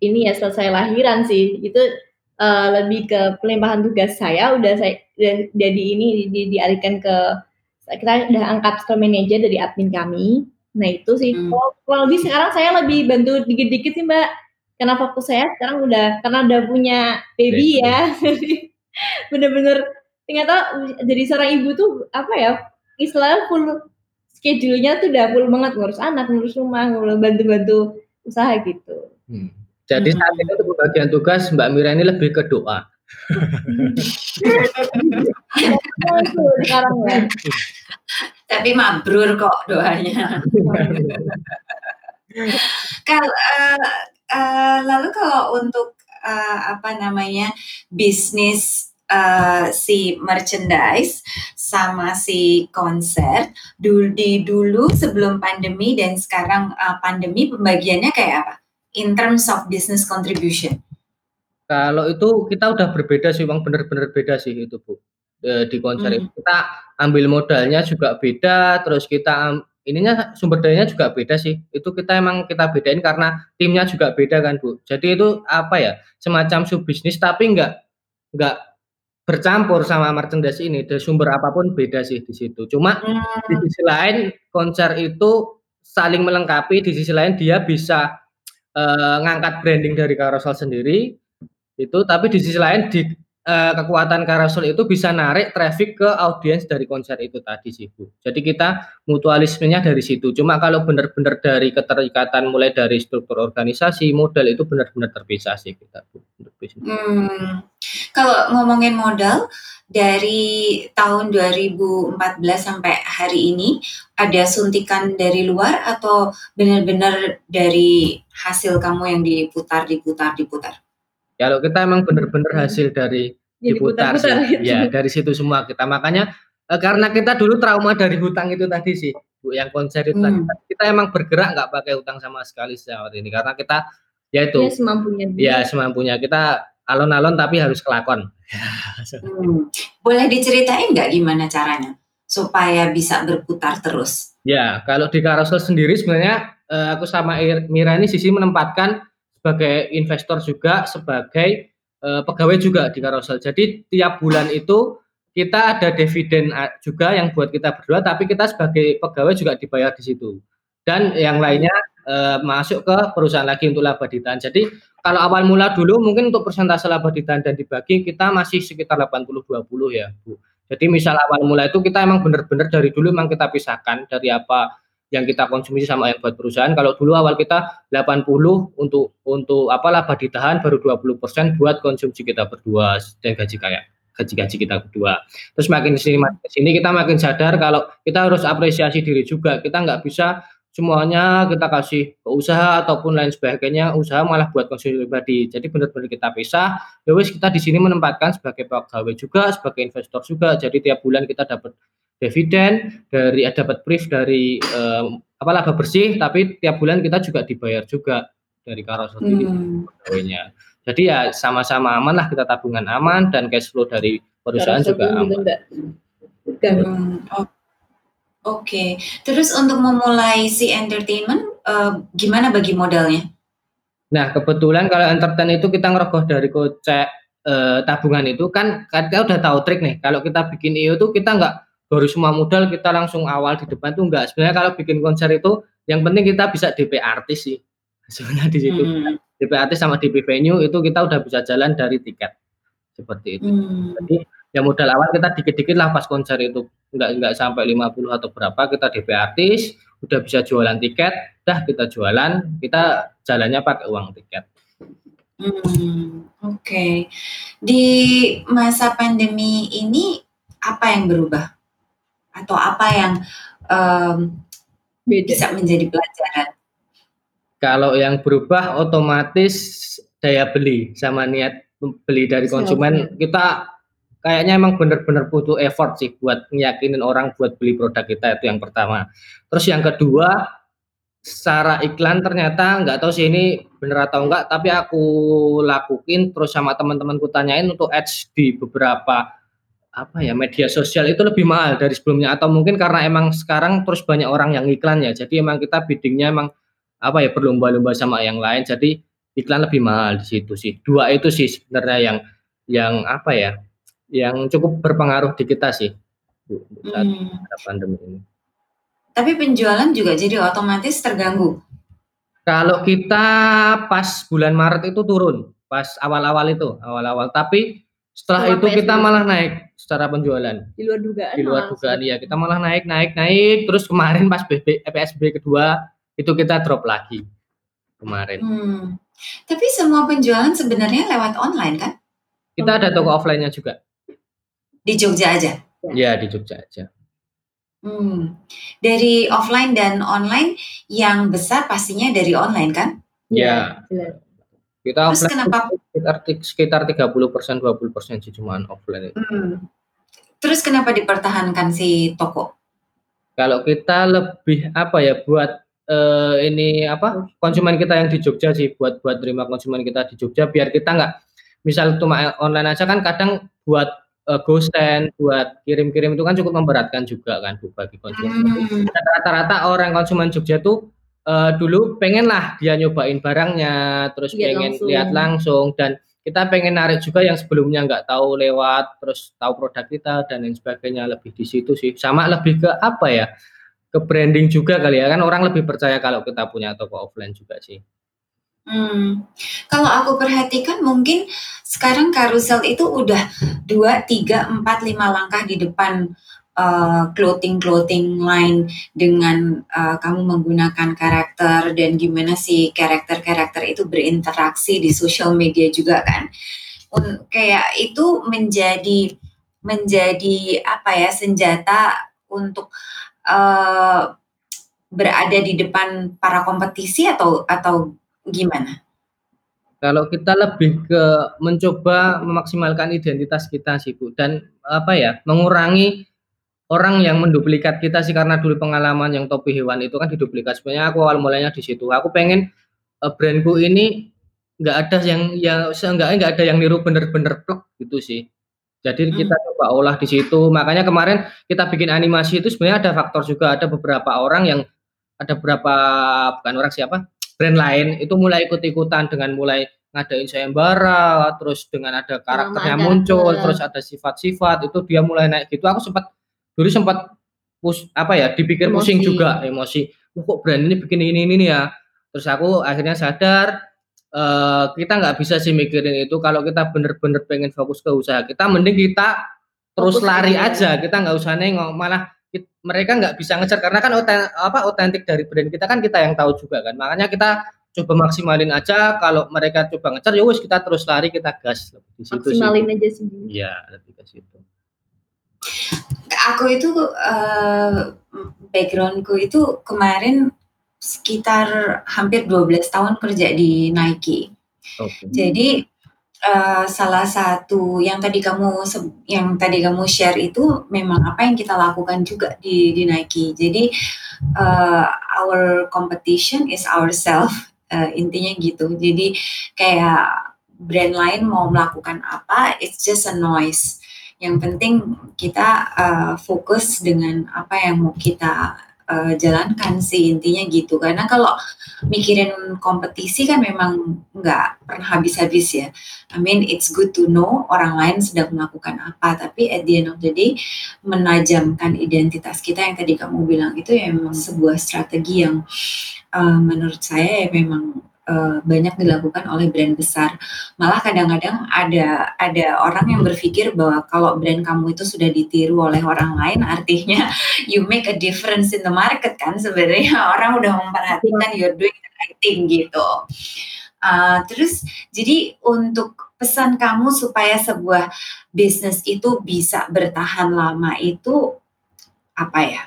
ini ya selesai lahiran sih, itu uh, lebih ke pelimpahan tugas saya udah saya jadi ini di, dialihkan ke kita udah angkat store manager dari admin kami. Nah itu sih, hmm. kalau, lebih sekarang saya lebih bantu dikit-dikit sih mbak, karena fokus saya sekarang udah karena udah punya baby ya, bener-bener ternyata jadi seorang ibu tuh apa ya istilah full schedule-nya tuh udah full banget ngurus anak, ngurus rumah, ngurus bantu-bantu usaha gitu. Hmm. Jadi hmm. saat ini untuk bagian tugas Mbak Mira ini lebih ke doa. sekarang ya. Tapi mabrur kok doanya. kalau uh, uh, lalu kalau untuk uh, apa namanya bisnis uh, si merchandise sama si konser dulu di dulu sebelum pandemi dan sekarang uh, pandemi pembagiannya kayak apa in terms of business contribution? Kalau itu kita udah berbeda sih, bang bener-bener beda sih itu bu e, di konser hmm. itu kita ambil modalnya juga beda, terus kita ininya sumber dayanya juga beda sih. Itu kita emang kita bedain karena timnya juga beda kan bu. Jadi itu apa ya semacam sub bisnis tapi nggak nggak bercampur sama merchandise ini dari sumber apa pun beda sih di situ. Cuma hmm. di sisi lain konser itu saling melengkapi, di sisi lain dia bisa uh, ngangkat branding dari Carousel sendiri itu, tapi di sisi lain di uh, kekuatan Carousel itu bisa narik traffic ke audiens dari konser itu tadi sih Bu. Jadi kita mutualismenya dari situ. Cuma kalau benar-benar dari keterikatan mulai dari struktur organisasi, modal itu benar-benar terpisah sih kita Bu. Hmm. Kalau ngomongin modal dari tahun 2014 sampai hari ini ada suntikan dari luar atau benar-benar dari hasil kamu yang diputar diputar diputar? Kalau kita emang benar-benar hasil dari diputar, diputar sih. ya dari situ semua kita makanya eh, karena kita dulu trauma dari hutang itu tadi sih Bu yang konser itu hmm. tadi kita emang bergerak nggak pakai hutang sama sekali saat ini karena kita ya itu ya semampunya ya semampunya kita alon-alon tapi harus kelakon. Hmm. Boleh diceritain nggak gimana caranya supaya bisa berputar terus? Ya, kalau di Carousel sendiri sebenarnya eh, aku sama Mira ini sisi menempatkan sebagai investor juga sebagai eh, pegawai juga di Carousel. Jadi tiap bulan itu kita ada dividen eh, juga yang buat kita berdua, tapi kita sebagai pegawai juga dibayar di situ. Dan yang lainnya uh, masuk ke perusahaan lagi untuk laba ditahan. Jadi kalau awal mula dulu mungkin untuk persentase laba ditahan dan dibagi kita masih sekitar 80-20 ya Bu. Jadi misal awal mula itu kita emang benar-benar dari dulu memang kita pisahkan dari apa yang kita konsumsi sama yang buat perusahaan. Kalau dulu awal kita 80 untuk untuk apa laba ditahan baru 20% buat konsumsi kita berdua dan gaji kayak gaji-gaji kita berdua. Terus makin sini makin sini kita makin sadar kalau kita harus apresiasi diri juga. Kita nggak bisa semuanya kita kasih ke usaha ataupun lain sebagainya usaha malah buat konsumsi pribadi jadi benar-benar kita pisah ya kita di sini menempatkan sebagai pegawai juga sebagai investor juga jadi tiap bulan kita dapat dividen dari eh, dapat brief dari um, apa laba bersih tapi tiap bulan kita juga dibayar juga dari Karo sendiri hmm. pegawainya jadi ya sama-sama aman lah kita tabungan aman dan cash flow dari perusahaan juga aman. Hmm. Oh. Oke, terus untuk memulai si entertainment, uh, gimana bagi modalnya? Nah, kebetulan kalau entertain itu kita ngerogoh dari kocek uh, tabungan itu kan kita udah tahu trik nih. Kalau kita bikin IO tuh kita nggak baru semua modal kita langsung awal di depan tuh enggak. Sebenarnya kalau bikin konser itu yang penting kita bisa DP artis sih. Sebenarnya di situ hmm. DP artis sama DP venue itu kita udah bisa jalan dari tiket seperti itu. Hmm. Jadi ya modal awal kita dikit-dikit lah pas konser itu nggak nggak sampai 50 atau berapa kita DP artis udah bisa jualan tiket dah kita jualan kita jalannya pakai uang tiket hmm, oke okay. di masa pandemi ini apa yang berubah atau apa yang um, bisa menjadi pelajaran? Kalau yang berubah otomatis daya beli sama niat beli dari konsumen kita kayaknya emang bener-bener butuh effort sih buat ngiyakinin orang buat beli produk kita itu yang pertama. Terus yang kedua secara iklan ternyata nggak tahu sih ini bener atau enggak, tapi aku lakuin terus sama teman-temanku tanyain untuk ads di beberapa apa ya media sosial itu lebih mahal dari sebelumnya atau mungkin karena emang sekarang terus banyak orang yang iklan ya jadi emang kita biddingnya emang apa ya berlomba-lomba sama yang lain jadi iklan lebih mahal di situ sih dua itu sih sebenarnya yang yang apa ya yang cukup berpengaruh di kita sih saat hmm. pandemi ini. Tapi penjualan juga jadi otomatis terganggu. Kalau kita pas bulan Maret itu turun, pas awal-awal itu, awal-awal. Tapi setelah itu kita malah naik secara penjualan. Di luar dugaan. Di luar dugaan ya, kita malah naik, naik, naik. Terus kemarin pas BB, PSB kedua itu kita drop lagi kemarin. Hmm. Tapi semua penjualan sebenarnya lewat online kan? Kita ada toko offline-nya juga. Di Jogja aja? Ya, di Jogja aja. Hmm. Dari offline dan online yang besar pastinya dari online kan? Ya. ya. Kita Terus offline kenapa sekitar sekitar 30 persen 20 persen sih cuma offline itu. Hmm. Terus kenapa dipertahankan si toko? Kalau kita lebih apa ya buat uh, ini apa konsumen kita yang di Jogja sih buat buat terima konsumen kita di Jogja biar kita nggak misal cuma online aja kan kadang buat uh, gosen buat kirim-kirim itu kan cukup memberatkan juga kan bagi konsumen. Hmm. Rata-rata orang konsumen Jogja tuh uh, dulu pengen lah dia nyobain barangnya, terus lihat pengen langsung. lihat langsung dan kita pengen narik juga yang sebelumnya nggak tahu lewat, terus tahu produk kita dan lain sebagainya lebih di situ sih. Sama lebih ke apa ya? Ke branding juga kali ya kan orang lebih percaya kalau kita punya toko offline juga sih. Hmm. Kalau aku perhatikan mungkin sekarang Carousel itu udah dua, tiga, empat, lima langkah di depan uh, clothing clothing line dengan uh, kamu menggunakan karakter dan gimana sih karakter-karakter itu berinteraksi di sosial media juga kan. Un, kayak itu menjadi menjadi apa ya senjata untuk uh, berada di depan para kompetisi atau atau gimana? Kalau kita lebih ke mencoba memaksimalkan identitas kita sih Bu dan apa ya mengurangi orang yang menduplikat kita sih karena dulu pengalaman yang topi hewan itu kan diduplikat. Sebenarnya aku awal mulanya di situ. Aku pengen uh, brandku ini nggak ada yang yang seenggaknya nggak ada yang niru bener-bener plek gitu sih. Jadi hmm. kita coba olah di situ. Makanya kemarin kita bikin animasi itu sebenarnya ada faktor juga. Ada beberapa orang yang ada beberapa bukan orang siapa? Brand lain itu mulai ikut-ikutan dengan mulai ngadain sayembara, terus dengan ada karakternya muncul, terus ada sifat-sifat itu dia mulai naik gitu. Aku sempat dulu sempat pus apa ya dipikir emosi. pusing juga emosi. Oh, kok brand ini bikin ini ini ya. Terus aku akhirnya sadar uh, kita nggak bisa sih mikirin itu. Kalau kita bener-bener pengen fokus ke usaha kita mending kita terus fokus lari aja. Kita nggak usah nengok. Malah mereka nggak bisa ngejar. Karena kan oten, apa otentik dari brand kita kan kita yang tahu juga kan. Makanya kita coba maksimalin aja. Kalau mereka coba ngejar ya wis kita terus lari kita gas. Di situ maksimalin sih. aja sih iya lebih ke situ aku itu uh, backgroundku itu kemarin sekitar hampir 12 tahun kerja di Nike. Okay. Jadi uh, salah satu yang tadi kamu yang tadi kamu share itu memang apa yang kita lakukan juga di di Nike. Jadi uh, our competition is ourself uh, intinya gitu. Jadi kayak brand lain mau melakukan apa, it's just a noise. Yang penting kita uh, fokus dengan apa yang mau kita uh, jalankan sih intinya gitu. Karena kalau mikirin kompetisi kan memang nggak pernah habis-habis ya. I mean it's good to know orang lain sedang melakukan apa. Tapi at the end of the day menajamkan identitas kita yang tadi kamu bilang itu ya memang sebuah strategi yang uh, menurut saya ya memang uh, banyak dilakukan oleh brand besar. Malah kadang-kadang ada ada orang yang berpikir bahwa kalau brand kamu itu sudah ditiru oleh orang lain, artinya you make a difference in the market kan sebenarnya orang udah memperhatikan you're doing the right thing gitu. Uh, terus jadi untuk pesan kamu supaya sebuah bisnis itu bisa bertahan lama itu apa ya?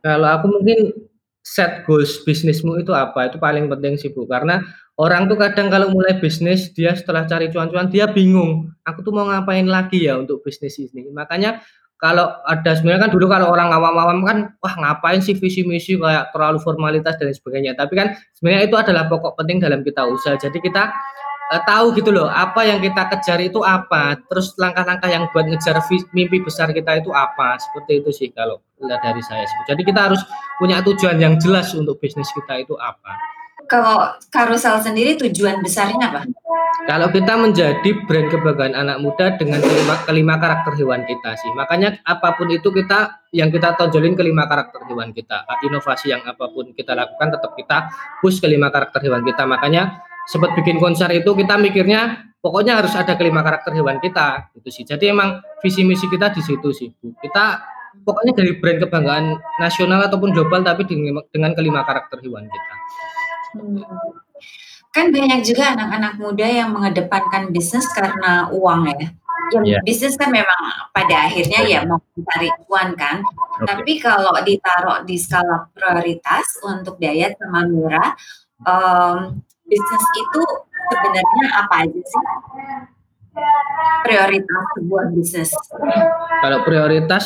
Kalau aku mungkin set goals bisnismu itu apa? Itu paling penting sih Bu, karena orang tuh kadang kalau mulai bisnis dia setelah cari cuan-cuan dia bingung, aku tuh mau ngapain lagi ya untuk bisnis ini. Makanya kalau ada sebenarnya kan dulu kalau orang awam-awam kan wah ngapain sih visi misi kayak terlalu formalitas dan sebagainya. Tapi kan sebenarnya itu adalah pokok penting dalam kita usaha. Jadi kita uh, tahu gitu loh apa yang kita kejar itu apa, terus langkah-langkah yang buat ngejar mimpi besar kita itu apa. Seperti itu sih kalau lihat dari saya. Jadi kita harus punya tujuan yang jelas untuk bisnis kita itu apa. Kalau Karusel sendiri tujuan besarnya apa? Kalau kita menjadi brand kebanggaan anak muda dengan kelima, kelima karakter hewan kita sih. Makanya apa pun itu kita yang kita tonjolin kelima karakter hewan kita. Inovasi yang apa pun kita lakukan tetap kita push kelima karakter hewan kita. Makanya sempat bikin konser itu kita mikirnya pokoknya harus ada kelima karakter hewan kita gitu sih. Jadi emang visi misi kita di situ sih. Bu. Kita pokoknya dari brand kebanggaan nasional ataupun global tapi dengan, dengan kelima karakter hewan kita. Hmm. Kan banyak juga anak-anak muda yang mengedepankan bisnis karena uang ya. Yang yeah. bisnis kan memang pada akhirnya ya mau mencari uang kan. Okay. Tapi kalau ditaruh di skala prioritas untuk diet sama murah, um, bisnis itu sebenarnya apa aja sih? Prioritas sebuah bisnis. Kalau prioritas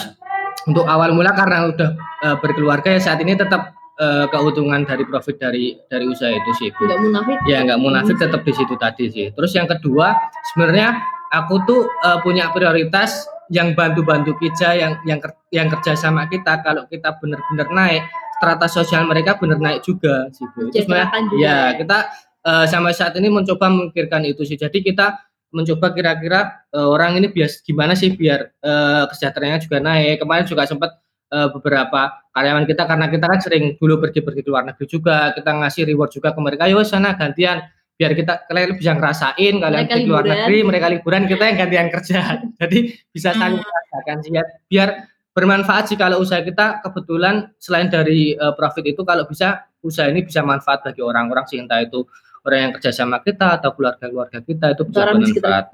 untuk awal mula karena udah uh, berkeluarga ya saat ini tetap uh, keuntungan dari profit dari dari usaha itu sih Bu. Enggak munafik. Ya nggak munafik tetap di situ tadi sih. Terus yang kedua sebenarnya aku tuh uh, punya prioritas yang bantu-bantu kita yang yang yang kerja sama kita kalau kita benar-benar naik strata sosial mereka benar naik juga sih Bu. Itu sebenarnya ya kita uh, sampai saat ini mencoba memikirkan itu sih. Jadi kita mencoba kira-kira uh, orang ini bias gimana sih biar uh, kesejahteraannya juga naik. Kemarin juga sempat uh, beberapa karyawan kita karena kita kan sering dulu pergi-pergi ke luar negeri juga kita ngasih reward juga ke mereka ayo sana gantian biar kita kalian bisa ngerasain kalian pergi ke luar negeri mereka liburan kita yang gantian kerja jadi bisa saling hmm. merasakan sih ya biar bermanfaat sih kalau usaha kita kebetulan selain dari uh, profit itu kalau bisa usaha ini bisa manfaat bagi orang-orang sih entah itu orang yang kerja sama kita atau keluarga-keluarga kita itu bisa bermanfaat.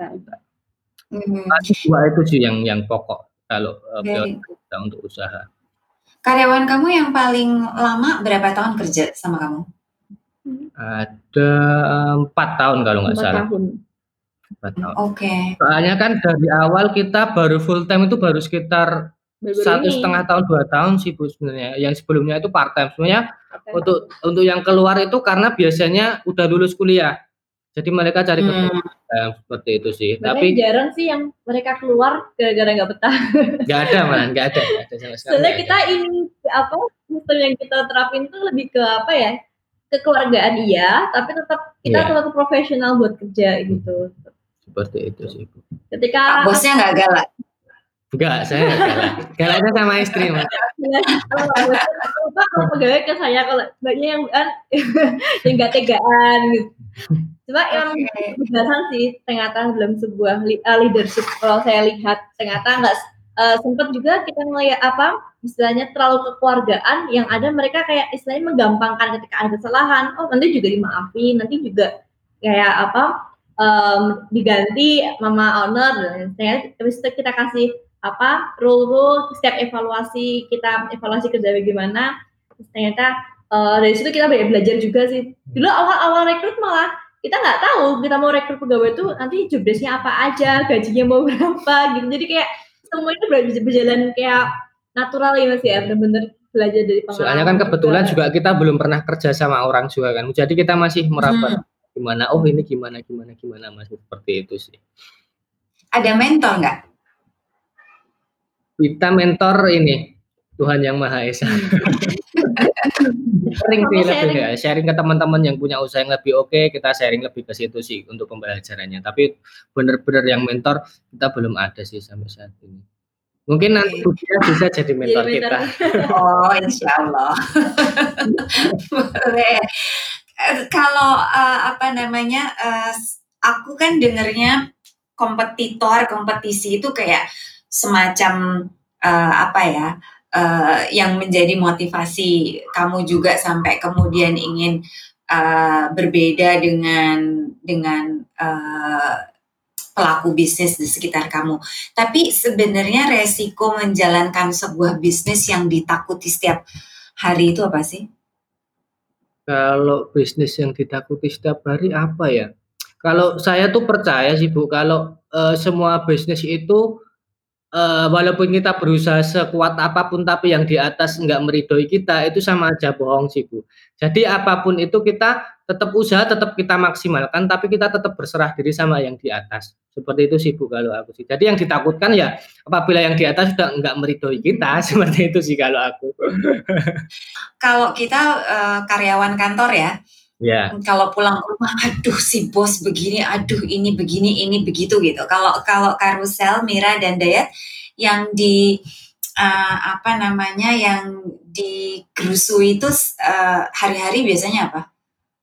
Hmm. Dua itu sih yang yang pokok kalau uh, kita untuk usaha. Karyawan kamu yang paling lama berapa tahun kerja sama kamu? Ada empat tahun kalau nggak salah. Tahun. Empat tahun. Oke. Okay. Soalnya kan dari awal kita baru full time itu baru sekitar satu setengah tahun dua tahun sih bu sebenarnya. Yang sebelumnya itu part time. Sebenarnya okay. untuk untuk yang keluar itu karena biasanya udah lulus kuliah. Jadi mereka cari hmm. eh, seperti itu sih. Makanya Tapi jarang sih yang mereka keluar gara-gara nggak betah. Nggak ada man, nggak ada. Gak ada sama sekali. Soalnya kita ada. ini apa sistem yang kita terapin tuh lebih ke apa ya? Kekeluargaan iya, tapi tetap kita yeah. tetap profesional buat kerja gitu. Seperti itu sih. Ketika Pak bosnya nggak galak. Enggak, saya enggak galak. Galaknya sama istri, Mas. Kalau pegawai ke saya kalau banyak yang kan yang enggak tegaan gitu. Cuma yang kejelasan sih ternyata dalam sebuah uh, leadership kalau saya lihat ternyata enggak uh, sempat juga kita ngeliat apa istilahnya terlalu kekeluargaan yang ada mereka kayak istilahnya menggampangkan ketika ada kesalahan oh nanti juga dimaafin nanti juga kayak apa um, diganti mama owner dan kita kasih apa rule-rule setiap evaluasi kita evaluasi kerja bagaimana ternyata uh, dari situ kita banyak belajar juga sih. Dulu awal-awal rekrut malah kita nggak tahu kita mau rekrut pegawai itu nanti jobdesknya apa aja gajinya mau berapa gitu. Jadi kayak semua itu berjalan kayak natural ya mas ya benar-benar belajar dari pengalaman soalnya kan kebetulan juga. juga kita belum pernah kerja sama orang juga kan. Jadi kita masih meraba hmm. gimana oh ini gimana gimana gimana masih seperti itu sih. Ada mentor nggak kita mentor ini Tuhan yang Maha Esa. Sharing sih lebih ya, sharing ke teman-teman yang punya usaha yang lebih oke, okay, kita sharing lebih ke situ sih untuk pembelajarannya. Tapi benar-benar yang mentor kita belum ada sih sampai saat ini. Mungkin nanti Budia bisa jadi mentor, jadi mentor. kita. Oh, insya Allah. Boleh. Kalau uh, apa namanya, uh, aku kan dengernya kompetitor, kompetisi itu kayak semacam uh, apa ya uh, yang menjadi motivasi kamu juga sampai kemudian ingin uh, berbeda dengan dengan uh, pelaku bisnis di sekitar kamu. Tapi sebenarnya resiko menjalankan sebuah bisnis yang ditakuti setiap hari itu apa sih? Kalau bisnis yang ditakuti setiap hari apa ya? Kalau saya tuh percaya sih Bu, kalau uh, semua bisnis itu uh, walaupun kita berusaha sekuat apa pun tapi yang di atas nggak meridoi kita, itu sama aja bohong sih, Bu. Jadi apa pun itu kita tetap usaha, tetap kita maksimalkan, tapi kita tetap berserah diri sama yang di atas. Seperti itu sih, Bu, kalau aku sih. Jadi yang ditakutkan ya apabila yang di atas sudah nggak meridoi kita, seperti itu sih kalau aku. Kalau kita, uh, karyawan kantor ya Ya. Kalau pulang ke rumah, aduh si bos begini, aduh ini begini, ini begitu gitu. Kalau kalau karusel, Mira dan Dayat yang di uh, apa namanya yang di Grusu itu uh, hari-hari biasanya apa?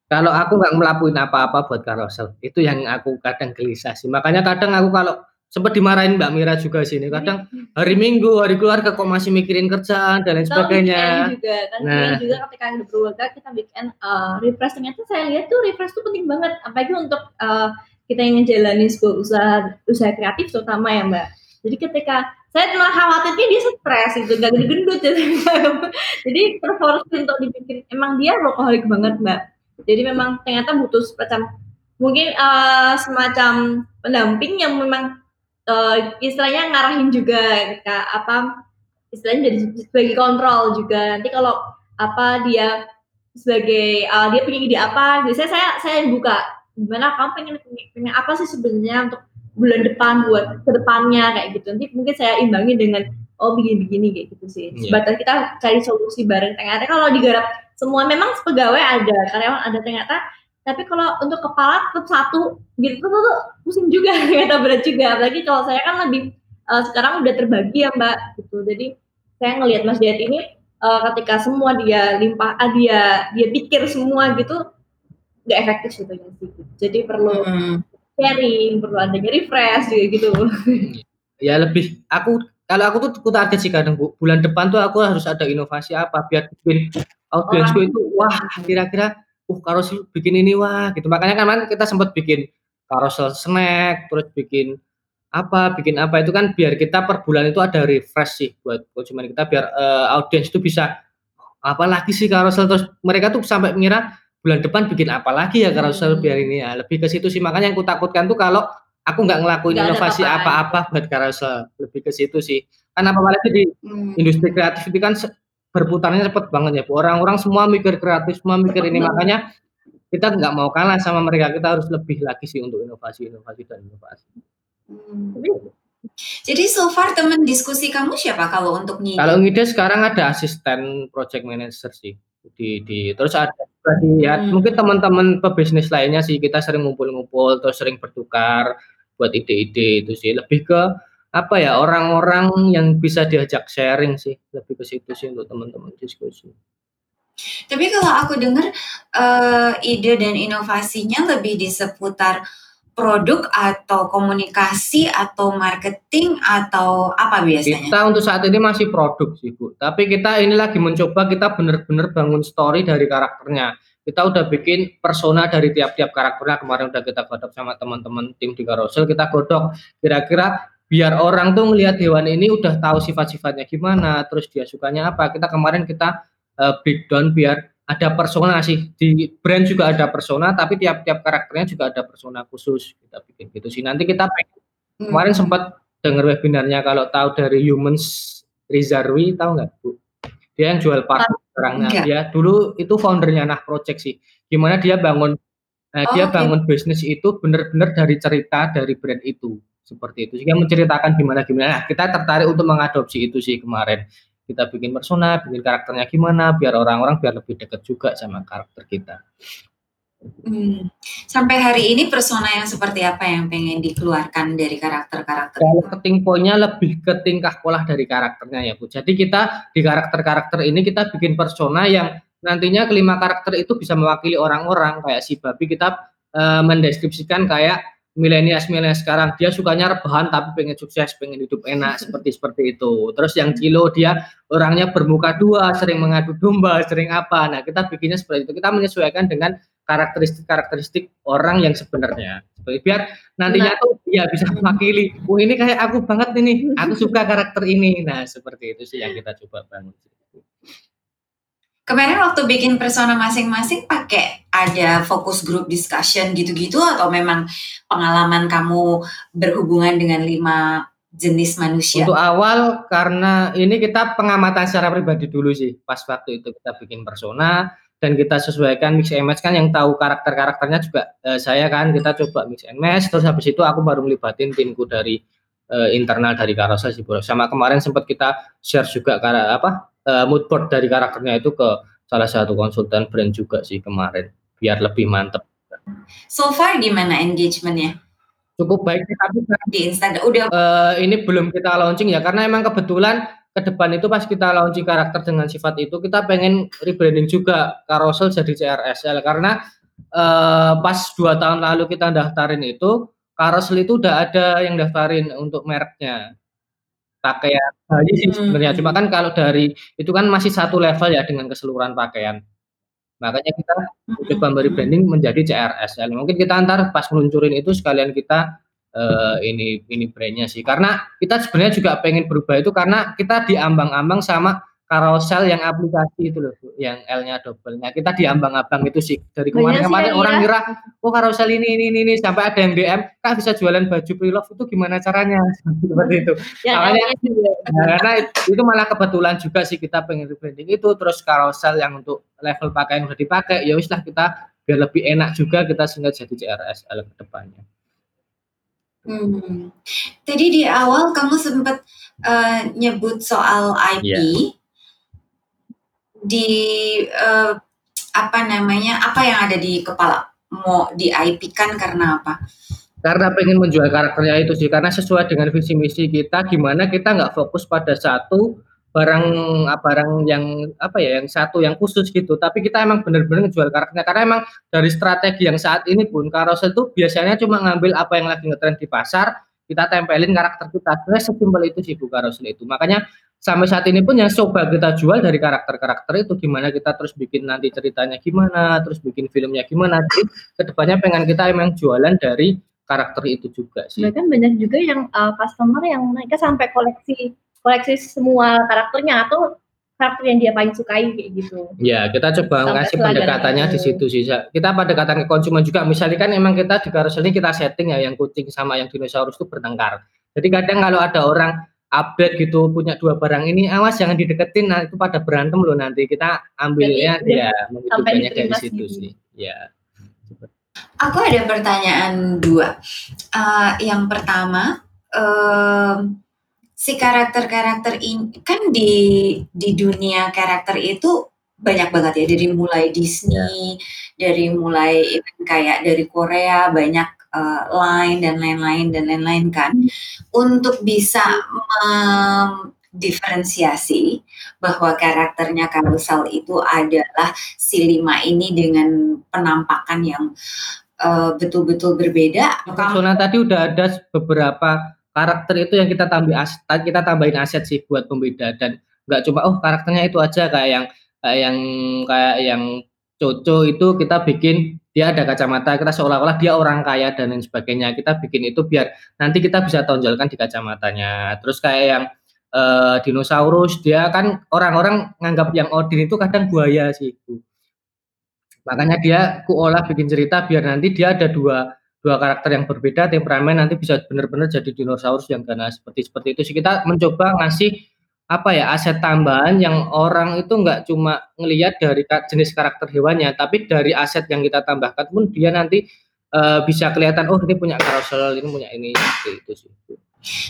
Kalau aku nggak ngelakuin apa-apa buat karusel, itu yang aku kadang gelisah sih. Makanya kadang aku kalau sempat dimarahin Mbak Mira juga sini. Kadang hari Minggu, hari keluarga kok masih mikirin kerjaan dan lain sebagainya. juga kan nah. juga ketika udah berkeluarga kita bikin uh, refresh ternyata saya lihat tuh refresh tuh penting banget apalagi untuk uh, kita yang ngejalanin sebuah usaha usaha kreatif terutama ya Mbak. Jadi ketika saya malah khawatirnya dia stres itu gak gendut ya. jadi terforce untuk dibikin emang dia workaholic banget Mbak. Jadi memang ternyata butuh semacam mungkin uh, semacam pendamping yang memang uh, istilahnya ngarahin juga ketika apa istilahnya jadi sebagai kontrol juga. Nanti kalau apa dia sebagai uh, dia punya ide apa biasanya saya saya yang buka. Gimana kamu pengen pengen apa sih sebenarnya untuk bulan depan buat ke depannya kayak gitu. Nanti mungkin saya imbangi dengan oh begini-begini kayak gitu sih. Yeah. sebatas kita cari solusi bareng. Ternyata kalau digarap semua memang pegawai ada karyawan ada ternyata tapi kalau untuk kepala tetap satu. Gitu tuh, tuh pusing juga ternyata berat juga. Apalagi kalau saya kan lebih uh, sekarang udah terbagi ya mbak gitu. Jadi saya ngelihat Mas Diat ini uh, ketika semua dia limpah ah, dia dia pikir semua gitu nggak efektif gitu sih jadi perlu hmm. sharing perlu ada refresh juga gitu. Ya lebih aku kalau aku tuh aku target sih kadang bu. Bulan depan tuh aku harus ada inovasi apa biar bikin audiensku itu wah kira-kira uh karosel bikin ini wah gitu. Makanya kan kita sempat bikin karosel snack terus bikin apa bikin apa itu kan biar kita per bulan itu ada refresh sih buat konsumen kita biar uh, audiens itu bisa apa lagi sih karosel? Terus mereka tuh sampai mengira bulan depan bikin apa lagi ya karosel hmm. biar ini ya lebih ke situ sih. Makanya yang kutakutkan tuh kalau aku nggak ngelakuin gak inovasi apa-apa. buat karosel lebih ke situ sih. Kan apalagi di hmm. industri kreatif itu kan berputarnya cepet banget ya Bu. Orang-orang semua mikir kreatif, semua mikir ini makanya kita nggak mau kalah sama mereka. Kita harus lebih lagi sih untuk inovasi-inovasi dan inovasi. Hmm. Jadi so far teman diskusi kamu siapa kalau untuk ngide? Kalau ngide sekarang ada asisten project manager sih di di terus ada ya hmm. mungkin teman-teman pebisnis lainnya sih kita sering ngumpul-ngumpul terus sering bertukar buat ide-ide itu sih lebih ke apa ya, orang-orang yang bisa diajak sharing sih, lebih ke situ sih untuk teman-teman diskusi. Tapi kalau aku dengar, uh, ide dan inovasinya lebih di seputar produk atau komunikasi atau marketing atau apa biasanya? Kita untuk saat ini masih produk sih, Bu. Tapi kita ini lagi mencoba kita benar-benar bangun story dari karakternya. Kita udah bikin persona dari tiap-tiap karakternya, kemarin udah kita godok sama teman-teman tim di Carousel, kita godok kira-kira biar orang tuh ngelihat hewan ini udah tahu sifat-sifatnya gimana, terus dia sukanya apa. Kita kemarin kita uh, breakdown biar ada persona sih di brand juga ada persona, tapi tiap-tiap karakternya juga ada persona khusus. Kita bikin gitu sih. Nanti kita pengen, hmm. kemarin sempat dengar webinarnya kalau tahu dari Humans Rizarwi tahu nggak bu? Dia yang jual parfum barangnya dia dulu itu foundernya Nah Project sih. Gimana dia bangun, nah, oh, dia bangun okay. bisnis itu benar-benar dari cerita dari brand itu seperti itu sehingga menceritakan gimana gimana nah, kita tertarik untuk mengadopsi itu sih kemarin kita bikin persona bikin karakternya gimana biar orang-orang biar lebih dekat juga sama karakter kita Hmm. Sampai hari ini persona yang seperti apa yang pengen dikeluarkan dari karakter-karakter? Kalau keting poinnya lebih ke tingkah pola dari karakternya ya Bu. Jadi kita di karakter-karakter ini kita bikin persona yang nantinya kelima karakter itu bisa mewakili orang-orang kayak si babi kita uh, mendeskripsikan kayak milenials milenial sekarang dia sukanya rebahan tapi pengen sukses pengen hidup enak seperti seperti itu. Terus yang Cilo dia orangnya bermuka dua sering mengadu domba sering apa. Nah kita bikinnya seperti itu. Kita menyesuaikan dengan karakteristik karakteristik orang yang sebenarnya. Seperti biar nantinya nah. tuh ya bisa mewakili oh ini kayak aku banget ini. Aku suka karakter ini. Nah seperti itu sih yang kita coba bangun Kemarin waktu bikin persona masing-masing pakai ada fokus group discussion gitu-gitu atau memang pengalaman kamu berhubungan dengan lima jenis manusia? Untuk awal karena ini kita pengamatan secara pribadi dulu sih. Pas waktu itu kita bikin persona dan kita sesuaikan mix and match kan yang tahu karakter-karakternya juga eh, saya kan kita coba mix and match terus habis itu aku baru melibatin timku dari eh, internal dari Carousel sih bro. Sama kemarin sempat kita share juga karena apa eh, mood board dari karakternya itu ke salah satu konsultan brand juga sih kemarin biar lebih mantep. So far gimana engagementnya? Cukup baik tapi di Instagram udah uh, ini belum kita launching ya karena emang kebetulan ke depan itu pas kita launching karakter dengan sifat itu kita pengen rebranding juga Carousel jadi CRSL karena uh, pas dua tahun lalu kita daftarin itu Carousel itu udah ada yang daftarin untuk mereknya pakaian bayi sih sebenarnya hmm. cuma kan kalau dari itu kan masih satu level ya dengan keseluruhan pakaian Makanya kita coba memberi branding menjadi CRSL. Mungkin kita antar pas meluncurin itu sekalian kita uh, ini ini brandnya sih. Karena kita sebenarnya juga pengen berubah itu karena kita diambang-ambang sama carousel yang aplikasi itu loh, yang L-nya double. Nah, kita diambang-ambang itu sih. Dari kemarin-kemarin orang kira, oh carousel ini, ini, ini, ini, sampai ada yang DM, kak bisa jualan baju pre-love itu gimana caranya? Seperti itu. Ya, Makanya, nah, karena itu malah kebetulan juga sih kita pengen rebranding itu, terus carousel yang untuk level pakaian udah dipakai, ya wis lah kita biar lebih enak juga kita sehingga jadi CRSL ke depannya. Hmm. Tadi di awal kamu sempat uh, nyebut soal IP. Yeah di uh, apa namanya apa yang ada di kepala? Mau di IP kan karena apa? Karena pengen menjual karakternya itu sih karena sesuai dengan visi misi kita gimana kita nggak fokus pada satu barang ah, barang yang apa ya yang satu yang khusus gitu. Tapi kita emang bener-bener ngejual karakternya karena emang dari strategi yang saat ini pun carousel itu biasanya cuma ngambil apa yang lagi ngetrend di pasar kita tempelin karakter kita. Sesimpel itu sih bu carousel itu. Makanya sampai saat ini pun yang coba kita jual dari karakter-karakter itu gimana kita terus bikin nanti ceritanya gimana, terus bikin filmnya gimana. Jadi ke depannya pengen kita emang jualan dari karakter itu juga sih. Bahkan banyak juga yang uh, customer yang mereka sampai koleksi koleksi semua karakternya atau karakter yang dia paling sukai kayak gitu. Ya, kita coba Sampai ngasih pendekatannya di situ sih. Kita pendekatan ke konsumen juga. Misalnya kan emang kita di carousel ini kita setting ya yang kucing sama yang dinosaurus itu bertengkar. Jadi kadang kalau ada orang update gitu punya dua barang ini awas jangan dideketin nah itu pada berantem loh nanti kita ambilnya ya menghidupkannya dari situ gitu. sih ya aku ada pertanyaan dua uh, yang pertama uh, si karakter-karakter ini kan di di dunia karakter itu banyak banget ya dari mulai Disney, ya. dari mulai kayak dari Korea banyak uh, line dan lain-lain dan lain-lain kan hmm. untuk bisa mendiferensiasi bahwa karakternya Karusel itu adalah si lima ini dengan penampakan yang uh, betul-betul berbeda. Sona tadi udah ada beberapa karakter itu yang kita tambah kita tambahin aset sih buat pembeda dan nggak cuma oh karakternya itu aja kayak yang kayak yang kayak yang Coco itu kita bikin dia ada kacamata kita seolah-olah dia orang kaya dan lain sebagainya. Kita bikin itu biar nanti kita bisa tonjolkan di kacamatanya. Terus kayak yang uh, dinosaurus dia kan orang-orang nganggap yang Odin itu kadang buaya sih makanya dia kuolah bikin cerita biar nanti dia ada dua dua karakter yang berbeda temperamen nanti bisa benar-benar jadi dinosaurus yang ganas. Seperti seperti itu sih. Kita mencoba ngasih apa ya aset tambahan yang orang itu nggak cuma ngelihat dari jenis karakter hewannya, tapi dari aset yang kita tambahkan pun dia nanti uh, bisa kelihatan oh ini punya carousel, ini punya ini seperti itu sih.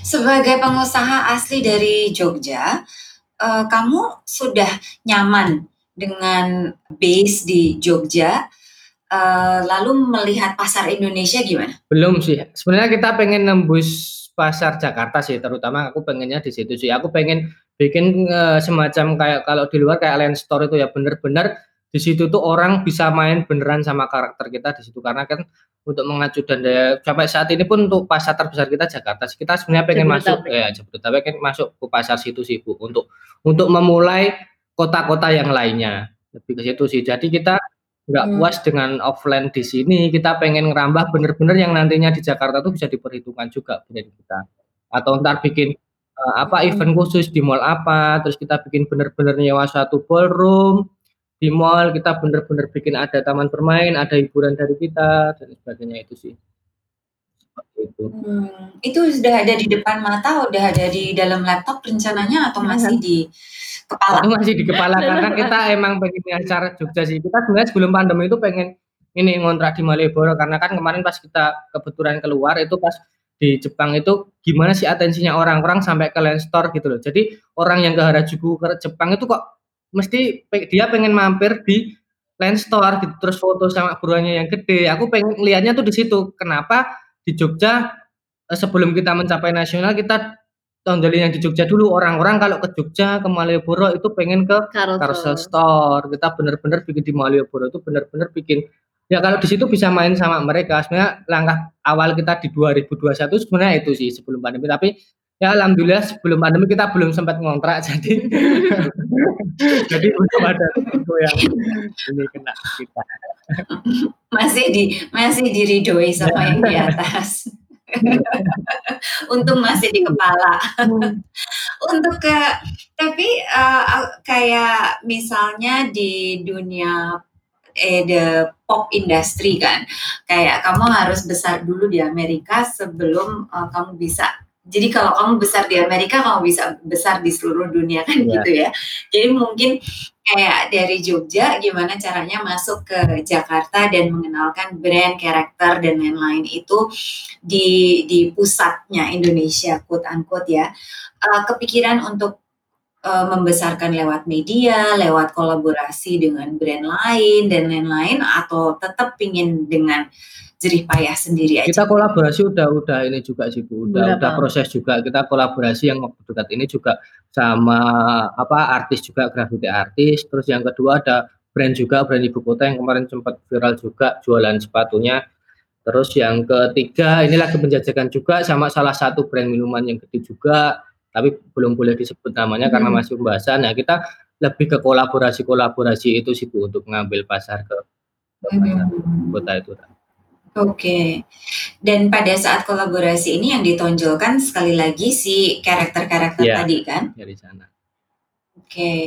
Sebagai pengusaha asli dari Jogja, uh, kamu sudah nyaman dengan base di Jogja, uh, lalu melihat pasar Indonesia gimana? Belum sih, sebenarnya kita pengen nembus pasar Jakarta sih, terutama aku pengennya di situ sih. Aku pengen bikin uh, semacam kayak kalau di luar kayak land store itu ya bener-bener di situ tuh orang bisa main beneran sama karakter kita di situ. Karena kan untuk mengacu dan daya sampai saat ini pun untuk pasar terbesar kita Jakarta kita sebenarnya pengen masuk ya Jabodetabek kan masuk ke pasar situ sih Bu untuk untuk memulai kota-kota yang lainnya. Lebih ke situ sih. Jadi kita nggak hmm. puas dengan offline di sini. Kita pengen ngerambah bener-bener yang nantinya di Jakarta tuh bisa diperhitungkan juga brand kita. Atau ntar bikin uh, apa hmm. event khusus di mall apa, terus kita bikin bener-bener nyewa satu ballroom di mall, kita bener-bener bikin ada taman bermain, ada hiburan dari kita dan sebagainya itu sih. itu. Hmm, itu sudah ada di depan mata, udah ada di dalam laptop rencananya atau masih di kepala? Itu masih di kepala karena kita emang pengen acara Jogja sih. Kita sebenarnya sebelum pandemi itu pengen ini ngontrak di Malioboro karena kan kemarin pas kita kebetulan keluar itu pas di Jepang itu gimana sih atensinya orang-orang sampai ke land store gitu loh. Jadi orang yang ke Harajuku ke Jepang itu kok mesti dia pengen mampir di land store gitu terus foto sama buruannya yang gede. Aku pengen lihatnya tuh di situ. Kenapa di Jogja eh, sebelum kita mencapai nasional kita tonjolin yang di Jogja dulu orang-orang kalau ke Jogja ke Malioboro itu pengen ke carousel, carousel store kita bener-bener bikin di Malioboro itu bener-bener bikin Ya kalau di situ bisa main sama mereka. Sebenarnya langkah awal kita di 2021 sebenarnya itu sih sebelum pandemi. Tapi ya alhamdulillah sebelum pandemi kita belum sempat ngontrak jadi jadi belum ada itu yang ini kena kita. Masih di masih diridoi sama yang di atas. Untung masih di kepala. Untuk ke tapi uh, kayak misalnya di dunia eh the pop industry kan. Kayak kamu harus besar dulu di Amerika sebelum uh, kamu bisa. Jadi kalau kamu besar di Amerika kamu bisa besar di seluruh dunia kan yeah. gitu ya. Jadi mungkin kayak dari Jogja gimana caranya masuk ke Jakarta dan mengenalkan brand karakter dan lain-lain itu di di pusatnya Indonesia quote unquote ya. Uh, kepikiran untuk uh, membesarkan lewat media, lewat kolaborasi dengan brand lain dan lain-lain atau tetap pingin dengan jerih payah sendiri aja? Kita kolaborasi udah udah ini juga sih Bu, udah Berapa? udah proses juga kita kolaborasi yang waktu dekat ini juga sama apa artis juga graffiti artis, terus yang kedua ada brand juga brand ibu kota yang kemarin sempat viral juga jualan sepatunya. Terus yang ketiga ini lagi penjajakan juga sama salah satu brand minuman yang gede juga tapi belum boleh disebut namanya hmm. karena masih pembahasan. Nah, kita lebih ke kolaborasi-kolaborasi itu sih Bu untuk mengambil pasar ke, hmm. kota itu. Oke. Okay. Dan pada saat kolaborasi ini yang ditonjolkan sekali lagi si karakter-karakter ya, tadi kan? Dari sana. Oke. Okay.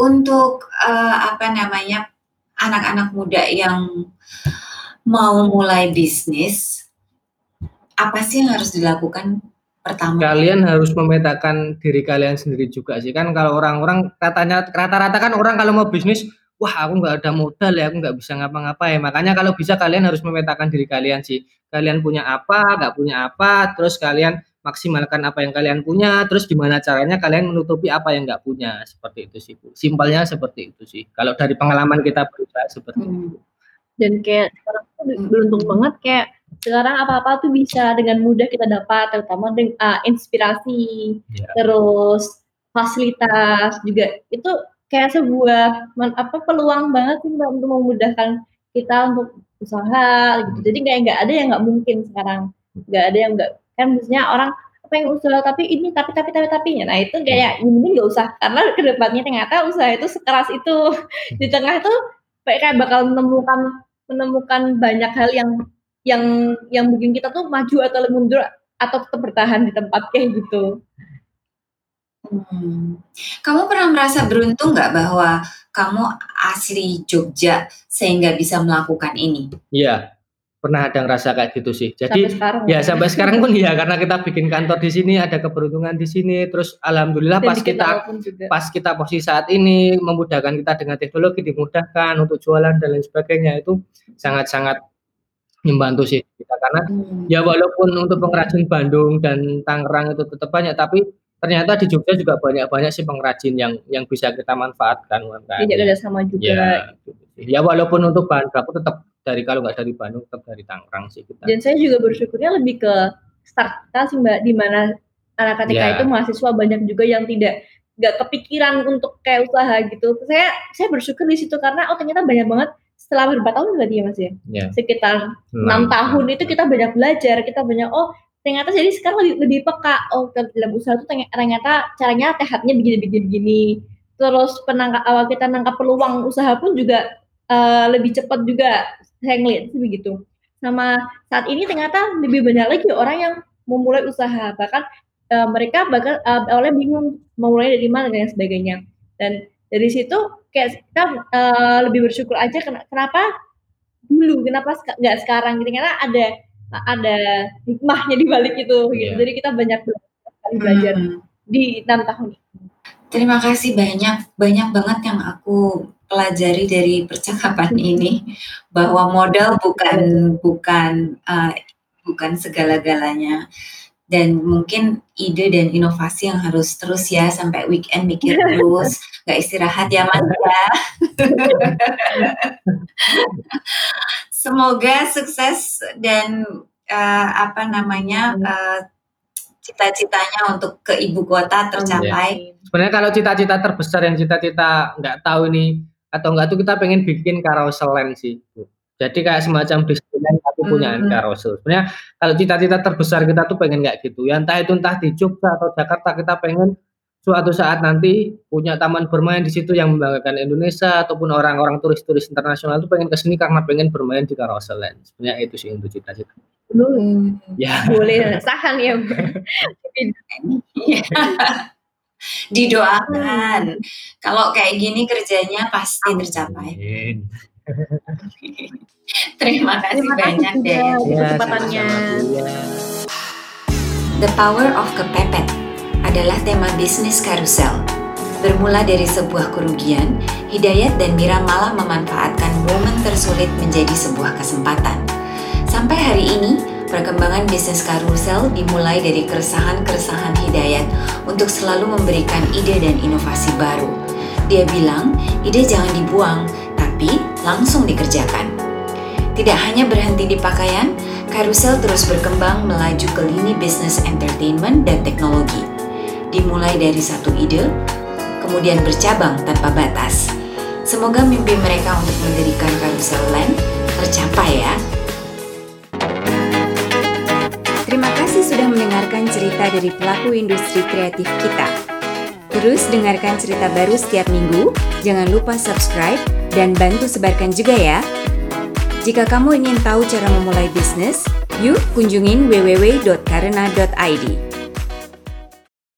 Untuk uh, apa namanya anak-anak muda yang mau mulai bisnis, apa sih yang harus dilakukan pertama. Kalian harus memetakan diri kalian sendiri juga sih. Kan kalau orang-orang katanya rata-rata kan orang kalau mau bisnis wah aku nggak ada modal ya aku nggak bisa ngapa-ngapain. Makanya kalau bisa kalian harus memetakan diri kalian sih. Kalian punya apa nggak punya apa terus kalian maksimalkan apa yang kalian punya terus gimana caranya kalian menutupi apa yang nggak punya. Seperti itu sih Bu. Simpelnya seperti itu sih. Kalau dari pengalaman kita berusaha seperti hmm. itu dan kayak sekarang tuh beruntung banget kayak sekarang apa-apa tuh bisa dengan mudah kita dapat terutama dengan uh, inspirasi yeah. terus fasilitas juga. Itu kayak sebuah man, apa peluang banget sih untuk memudahkan kita untuk usaha gitu. Jadi nggak nggak ada yang nggak mungkin sekarang. Nggak ada yang nggak kan biasanya orang apa yang usaha tapi ini tapi tapi tapi tapi. Nah itu kayak ini nggak usah karena ke depannya ternyata usaha itu sekeras itu. Di tengah itu kayak bakal menemukan menemukan banyak hal yang yang yang bikin kita tuh maju atau mundur atau tetap bertahan di tempat kayak gitu. Hmm. Kamu pernah merasa beruntung nggak bahwa kamu asli Jogja sehingga bisa melakukan ini? Iya, pernah ada ngerasa kayak gitu sih. Jadi sampai sekarang, ya, ya sampai sekarang pun ya karena kita bikin kantor di sini ada keberuntungan di sini. Terus alhamdulillah Dan pas kita pas kita posisi saat ini memudahkan kita dengan teknologi dimudahkan untuk jualan dan lain sebagainya itu sangat-sangat membantu sih kita karena hmm. ya walaupun untuk pengrajin Bandung dan Tangerang itu tetap banyak tapi ternyata di Jogja juga banyak-banyak sih pengrajin yang yang bisa kita manfaatkan UMKM. Tidak ada sama juga. Ya, ya walaupun untuk bahan baku tetap dari kalau nggak dari Bandung tetap dari Tangerang sih kita. Dan saya juga bersyukurnya lebih ke start kita sih Mbak di mana anak ketika ya. itu mahasiswa banyak juga yang tidak nggak kepikiran untuk kayak usaha gitu. Saya saya bersyukur di situ karena oh ternyata banyak banget setelah berapa tahun berarti ya mas ya? Yeah. sekitar enam tahun itu kita banyak belajar kita banyak oh ternyata jadi sekarang lebih lebih peka. Oh dalam usaha itu ternyata caranya tehatnya begini begini begini terus penangkap awal kita nangkap peluang usaha pun juga uh, lebih cepat juga saya ngeliat sih begitu. Sama saat ini ternyata lebih banyak lagi orang yang memulai usaha. Bahkan uh, mereka bahkan uh, awalnya bingung memulai dari mana dan sebagainya. Dan dari situ kayak kita uh, lebih bersyukur aja kenapa dulu kenapa nggak sekarang gitu karena ada ada hikmahnya di balik itu gitu. Yeah. Jadi kita banyak belajar hmm. di enam tahun ini. Terima kasih banyak, banyak banget yang aku pelajari dari percakapan ini bahwa modal bukan bukan uh, bukan segala-galanya dan mungkin ide dan inovasi yang harus terus ya sampai weekend mikir terus nggak istirahat ya mas ya semoga sukses dan uh, apa namanya uh, cita-citanya untuk ke ibu kota tercapai. Sebenarnya kalau cita-cita terbesar yang cita-cita nggak tahu ini atau enggak tuh kita pengen bikin carousel land sih. Jadi kayak semacam Disneyland tapi punya mm -hmm. carousel. Sebenarnya kalau cita-cita terbesar kita tuh pengen kayak gitu. Ya entah itu entah di Jogja atau Jakarta kita pengen suatu saat nanti punya taman bermain di situ yang membanggakan Indonesia ataupun orang-orang turis-turis internasional itu pengen ke sini karena pengen bermain di carousel land. Sebenarnya itu sih untuk cita-cita. Belum. Ya. Boleh sahang ya. Didoakan. Kalau kayak gini kerjanya pasti tercapai. Terima kasih Terima banyak deh ya, kesempatannya. The Power of Kepepet adalah tema bisnis karusel. Bermula dari sebuah kerugian, Hidayat dan Mira malah memanfaatkan momen tersulit menjadi sebuah kesempatan. Sampai hari ini, perkembangan bisnis karusel dimulai dari keresahan-keresahan Hidayat untuk selalu memberikan ide dan inovasi baru. Dia bilang, ide jangan dibuang, tapi langsung dikerjakan. Tidak hanya berhenti di pakaian, Carousel terus berkembang melaju ke lini bisnis entertainment dan teknologi. Dimulai dari satu ide, kemudian bercabang tanpa batas. Semoga mimpi mereka untuk mendirikan Carousel Land tercapai ya. Terima kasih sudah mendengarkan cerita dari pelaku industri kreatif kita. Terus dengarkan cerita baru setiap minggu, jangan lupa subscribe dan bantu sebarkan juga ya. Jika kamu ingin tahu cara memulai bisnis, yuk kunjungin www.karena.id.